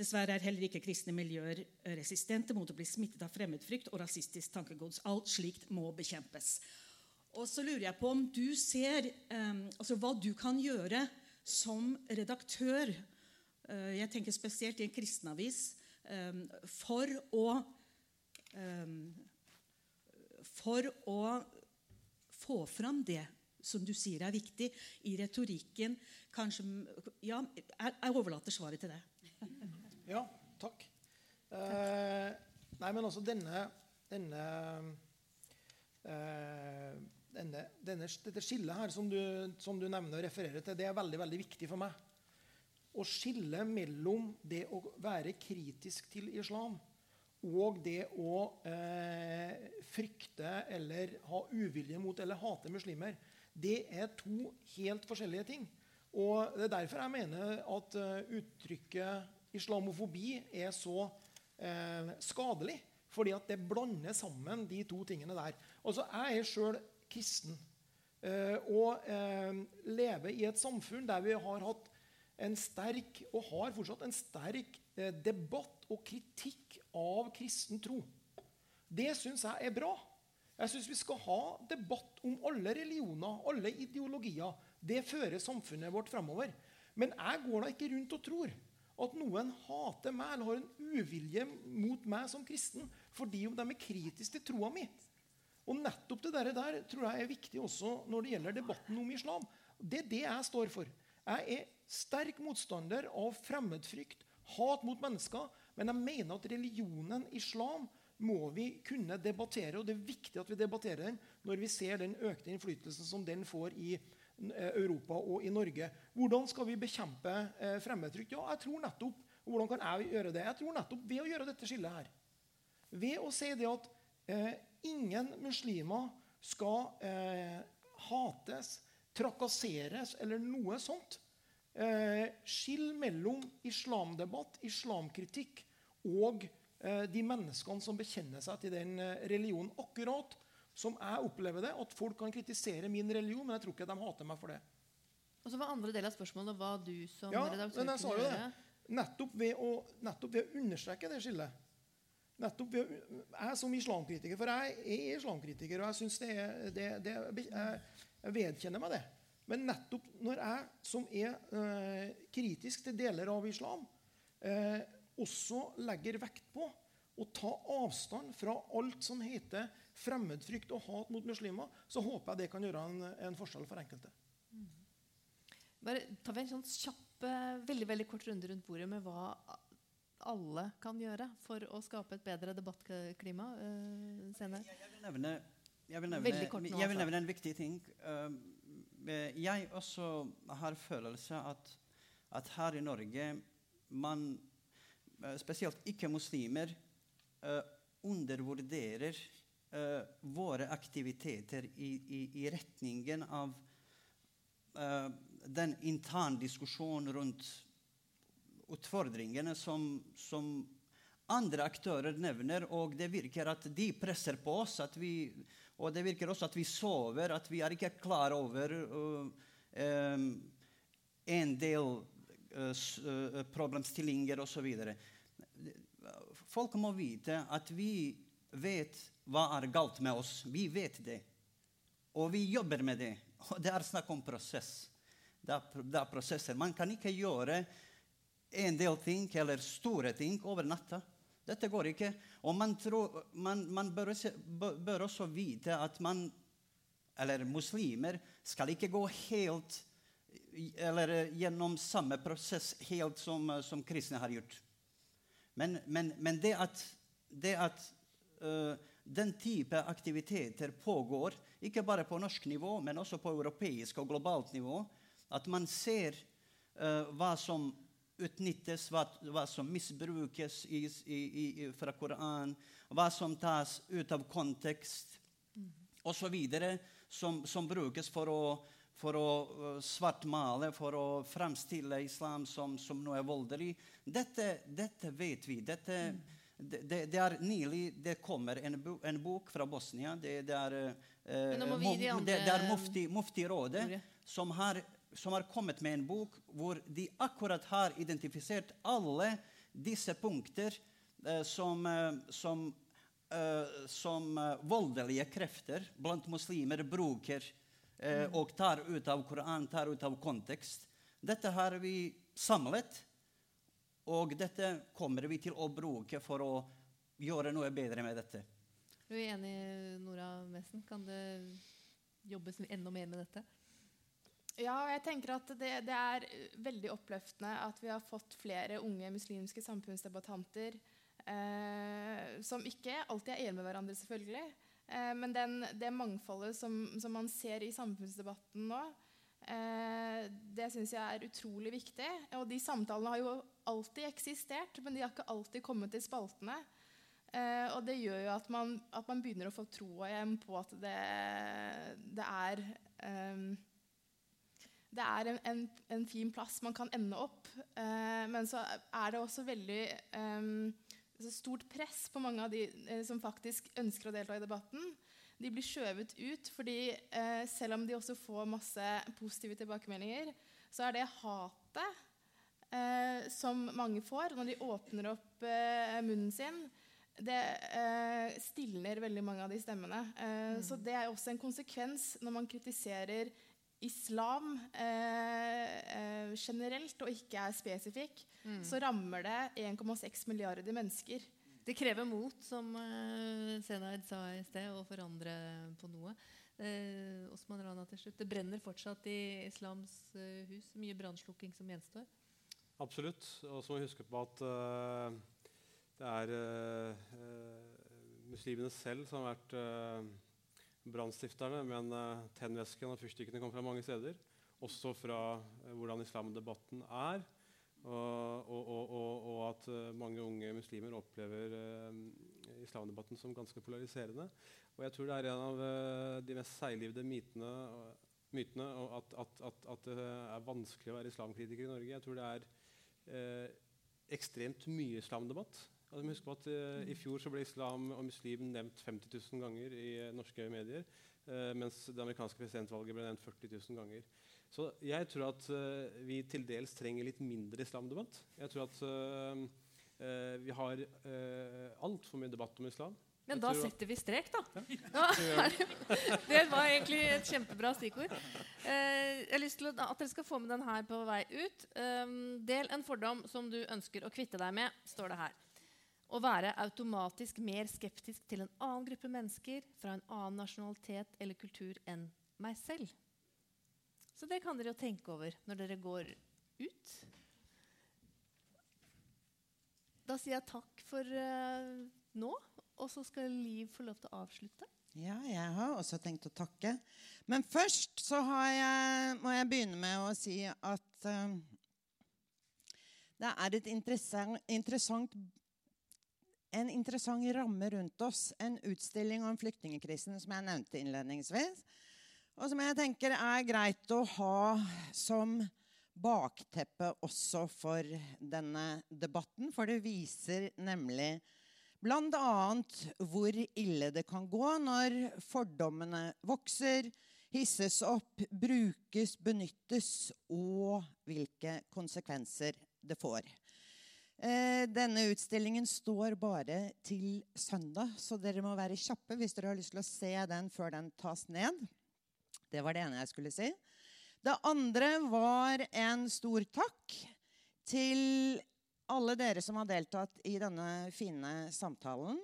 Dessverre er heller ikke kristne miljøer resistente mot å bli smittet av fremmedfrykt og rasistisk tankegods. Alt slikt må bekjempes. Og så lurer jeg på om du ser um, altså hva du kan gjøre som redaktør Jeg tenker spesielt i en kristenavis um, for å um, For å få fram det som du sier er viktig i retorikken. Kanskje, ja, jeg, overlater svaret til deg. Ja, takk. Eh, nei, men altså denne, denne denne denne, denne, dette skillet her som du, som du nevner og refererer til, det er veldig, veldig viktig for meg. Å skille mellom det å være kritisk til islam og det å eh, frykte eller ha uvilje mot eller hate muslimer, det er to helt forskjellige ting. Og Det er derfor jeg mener at uh, uttrykket islamofobi er så eh, skadelig. Fordi at det blander sammen de to tingene der. Altså, Jeg er sjøl kristen Eh, og lever i et samfunn der vi har hatt en sterk, og har fortsatt en sterk debatt og kritikk av kristen tro. Det syns jeg er bra. Jeg syns vi skal ha debatt om alle religioner, alle ideologier. Det fører samfunnet vårt fremover. Men jeg går da ikke rundt og tror at noen hater meg eller har en uvilje mot meg som kristen fordi de er kritiske til troa mi. Og nettopp det der tror jeg er viktig også når det gjelder debatten om islam. Det er det jeg står for. Jeg er sterk motstander av fremmedfrykt, hat mot mennesker. Men jeg mener at religionen islam må vi kunne debattere. Og det er viktig at vi debatterer den når vi ser den økte innflytelsen som den får i Eh, Europa og i Norge. Hvordan skal vi bekjempe eh, fremmedfrykt? Ja, jeg tror nettopp og hvordan kan jeg gjøre det? Jeg tror nettopp ved å gjøre dette skillet her. Ved å si det at eh, ingen muslimer skal eh, hates, trakasseres eller noe sånt. Eh, skill mellom islamdebatt, islamkritikk og eh, de menneskene som bekjenner seg til den religionen. Akkurat som jeg opplever det, at folk kan kritisere min religion, men jeg tror ikke de hater meg for det. Og så var andre del av spørsmålet hva du som ja, redaktør kunne gjøre. det. Nettopp ved, å, nettopp ved å understreke det skillet. Nettopp ved, jeg som islamkritiker, for jeg er islamkritiker, og jeg synes det er, det, det, jeg, jeg vedkjenner meg det. Men nettopp når jeg, som er eh, kritisk til deler av islam, eh, også legger vekt på å ta avstand fra alt som heter fremmedfrykt og hat mot muslimer, så håper jeg det kan gjøre en, en forskjell for enkelte. Mm. Bare tar vi en sånn kjapp, eh, veldig, veldig kort runde rundt bordet med hva alle kan gjøre for å skape et bedre debattklima uh, senere? Jeg vil nevne, jeg vil nevne, nå, jeg vil nevne en viktig ting. Uh, jeg også har følelse at, at her i Norge man, spesielt ikke-muslimer, uh, undervurderer våre aktiviteter i, i, i retningen av den interne diskusjonen rundt utfordringene som, som, andre aktører nevner, og det virker at de presser på oss. at Vi, og det virker også at vi sover, at vi er ikke klar over uh, um, en del uh, problemstillinger osv. Folk må vite at vi vet hva er galt med oss. Vi vet det. Og vi jobber med det. Og det er snakk om prosess. Det er, det er prosesser. Man kan ikke gjøre en del ting eller store ting over natta. Dette går ikke. Og man, tror, man, man bør, også, bør, også, vite at man, eller muslimer, skal ikke gå helt eller gjennom samme prosess helt som, som kristne har gjort. Men, men, men det at, det at uh, den type aktiviteter pågår, ikke bare på norsk nivå, men også på europeisk og globalt nivå. At man ser uh, hva som utnyttes, hva, hva som misbrukes i, i, i, fra Koranen, hva som tas ut av kontekst, mm. osv. Som, som brukes for å, for å uh, svartmale, for å fremstille islam som, som noe voldelig. Dette, dette vet vi. Dette, mm det, det, er nylig det kommer en, bo, en bok fra Bosnia. Det, det er, eh, mo, det, er Mufti, Mufti-rådet som har, som har kommet med en bok hvor de akkurat har identifisert alle disse punkter eh, som, eh, som, eh, som eh, voldelige krefter blant muslimer bruker eh, mm. og tar ut av Koran, tar ut av kontekst. Dette har vi samlet. Og dette kommer vi til å bruke for å gjøre noe bedre med dette. Er du enig, Nora Messen? Kan det jobbes enda mer med dette? Ja, jeg tenker at det, det, er veldig oppløftende at vi har fått flere unge muslimske samfunnsdebattanter eh, som ikke alltid er enige med hverandre, selvfølgelig, Eh, men den, det mangfoldet som, som, man ser i samfunnsdebatten nå, eh, det syns jeg er utrolig viktig. Og de samtalene har jo alltid eksistert, men de har ikke alltid kommet til spaltene. Eh, og det gjør jo at man, at man, begynner å få troa igjen på at det, det er um, det er en, en, en, fin plass man kan ende opp. Eh, men så er det også veldig eh, stort press på mange av de eh, som faktisk ønsker å delta i debatten. De blir skjøvet ut fordi eh, selv om de også får masse positive tilbakemeldinger, så er det hatet eh, som mange får når de åpner opp eh, munnen sin, det eh, stilner veldig mange av de stemmene. Eh, mm. Så det er også en konsekvens når man kritiserer islam generelt og ikke er spesifikk mm. så rammer det 1,6 milliarder mennesker. Det krever mot, som uh, Senaid sa i sted, å forandre på noe. Eh, Osman Rana til slutt. Det brenner fortsatt i islams uh, hus. Mye brannslukking som gjenstår. Absolutt. Og så må vi huske på at uh, det er muslimene selv som har vært brannstifterne. Men tennvæsken og fyrstikkene kommer fra mange steder. Også fra hvordan islamdebatten er. Og, og, og, og, at uh, mange unge muslimer opplever islamdebatten som ganske polariserende. Og jeg tror det er en av de mest seiglivede mytene, mytene at, at, at, at, det er vanskelig å være islamkritiker i Norge. Jeg tror det er ekstremt mye islamdebatt. Altså, huske på at I fjor så ble islam og muslim nevnt 50 000 ganger i norske medier. mens det amerikanske presidentvalget ble nevnt 40 000 ganger. Så jeg tror at uh, vi til dels trenger litt mindre islamdebatt. Jeg tror at uh, uh, vi har uh, altfor mye debatt om islam. Men da setter vi strek, da. Ja. Det var egentlig et kjempebra stikkord. jeg har lyst til at dere skal få med den her på vei ut. Um, del en fordom som du ønsker å kvitte deg med, står det her. Å være automatisk mer skeptisk til en annen gruppe mennesker fra en annen nasjonalitet eller kultur enn meg selv. Så det kan dere jo tenke over når dere går ut. Da sier jeg takk for uh, nå, og så skal Liv få lov til å avslutte. Ja, jeg har også tenkt å takke. Men først så jeg, må jeg begynne med å si at uh, det er et interessant, interessant, en interessant ramme rundt oss. En utstilling om flyktningkrisen som jeg nevnte innledningsvis og som jeg tenker er greit å ha som bakteppe også for denne debatten. For det viser nemlig bl.a. hvor ille det kan gå når fordommene vokser, hisses opp, brukes, benyttes, og hvilke konsekvenser det får. Eh, denne utstillingen står bare til søndag, så dere må være kjappe hvis dere har lyst til å se den før den tas ned. Det var det ene jeg skulle si. Det andre var en stor takk til alle dere som har deltatt i denne fine samtalen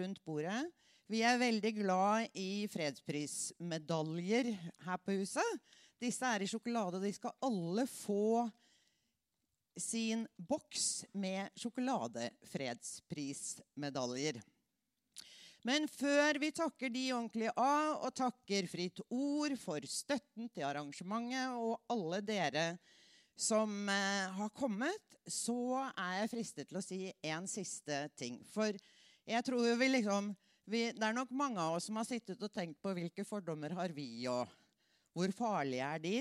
rundt bordet. Vi er veldig glad i fredsprismedaljer her på huset. Disse er i sjokolade, og de skal alle få sin boks med sjokoladefredsprismedaljer. Men før vi takker de ordentlig av, og takker Fritt Ord for støtten til arrangementet og alle dere som eh, har kommet, så er jeg fristet til å si en siste ting. For jeg tror vi liksom vi, Det er nok mange av oss som har sittet og tenkt på hvilke fordommer har vi, og hvor farlige er de?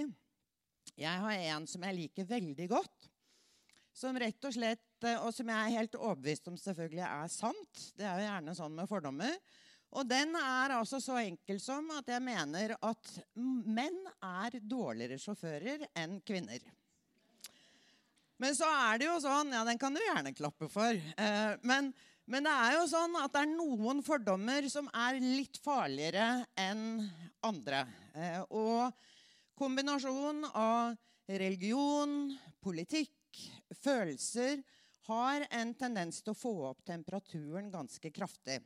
Jeg har en som jeg liker veldig godt som rett og slett, eh, og som jeg er helt overbevist om selvfølgelig er sant. Det er jo gjerne sånn med fordommer. Og den er altså så enkel som at jeg mener at menn er dårligere sjåfører enn kvinner. Men så er det jo sånn Ja, den kan du gjerne klappe for. Eh, men, men det er jo sånn at det er noen fordommer som er litt farligere enn andre. Eh, og kombinasjonen av religion, politikk, følelser har en tendens til å få opp temperaturen ganske kraftig.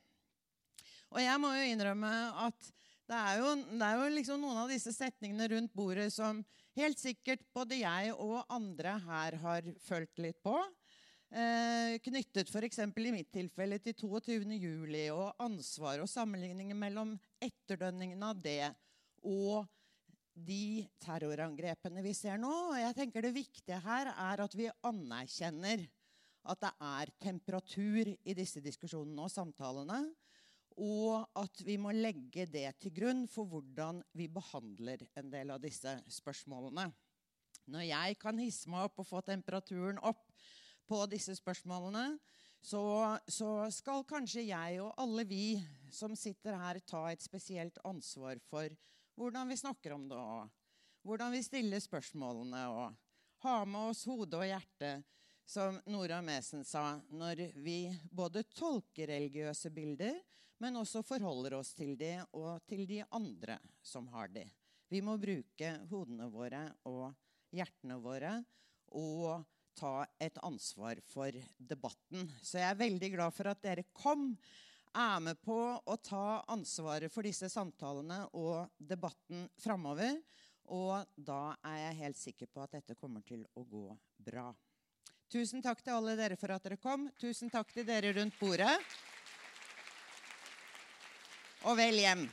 Og jeg må jo innrømme at det er jo, det er jo liksom noen av disse setningene rundt bordet som helt sikkert både jeg og andre her har følt litt på. Eh, knyttet f.eks. i mitt tilfelle til 22.07. og ansvar og sammenligninger mellom etterdønningene av det og de terrorangrepene vi ser nå. Og jeg tenker Det viktige her er at vi anerkjenner at det er temperatur i disse diskusjonene og samtalene. Og at vi må legge det til grunn for hvordan vi behandler en del av disse spørsmålene. Når jeg kan hisse meg opp og få temperaturen opp på disse spørsmålene, så, så, skal kanskje jeg og alle vi som sitter her, ta et spesielt ansvar for hvordan vi snakker om det, og hvordan vi stiller spørsmålene, og ha med oss hode og hjerte, som Nora Mesen sa, når vi både tolker religiøse bilder, men også forholder oss til de og til de andre som har de. Vi må bruke hodene våre og hjertene våre og ta et ansvar for debatten. Så jeg er veldig glad for at dere kom er med på å ta ansvaret for disse samtalene og debatten framover. Og da er jeg helt sikker på at dette kommer til å gå bra. Tusen takk til alle dere for at dere kom. Tusen takk til dere rundt bordet. Og vel hjem.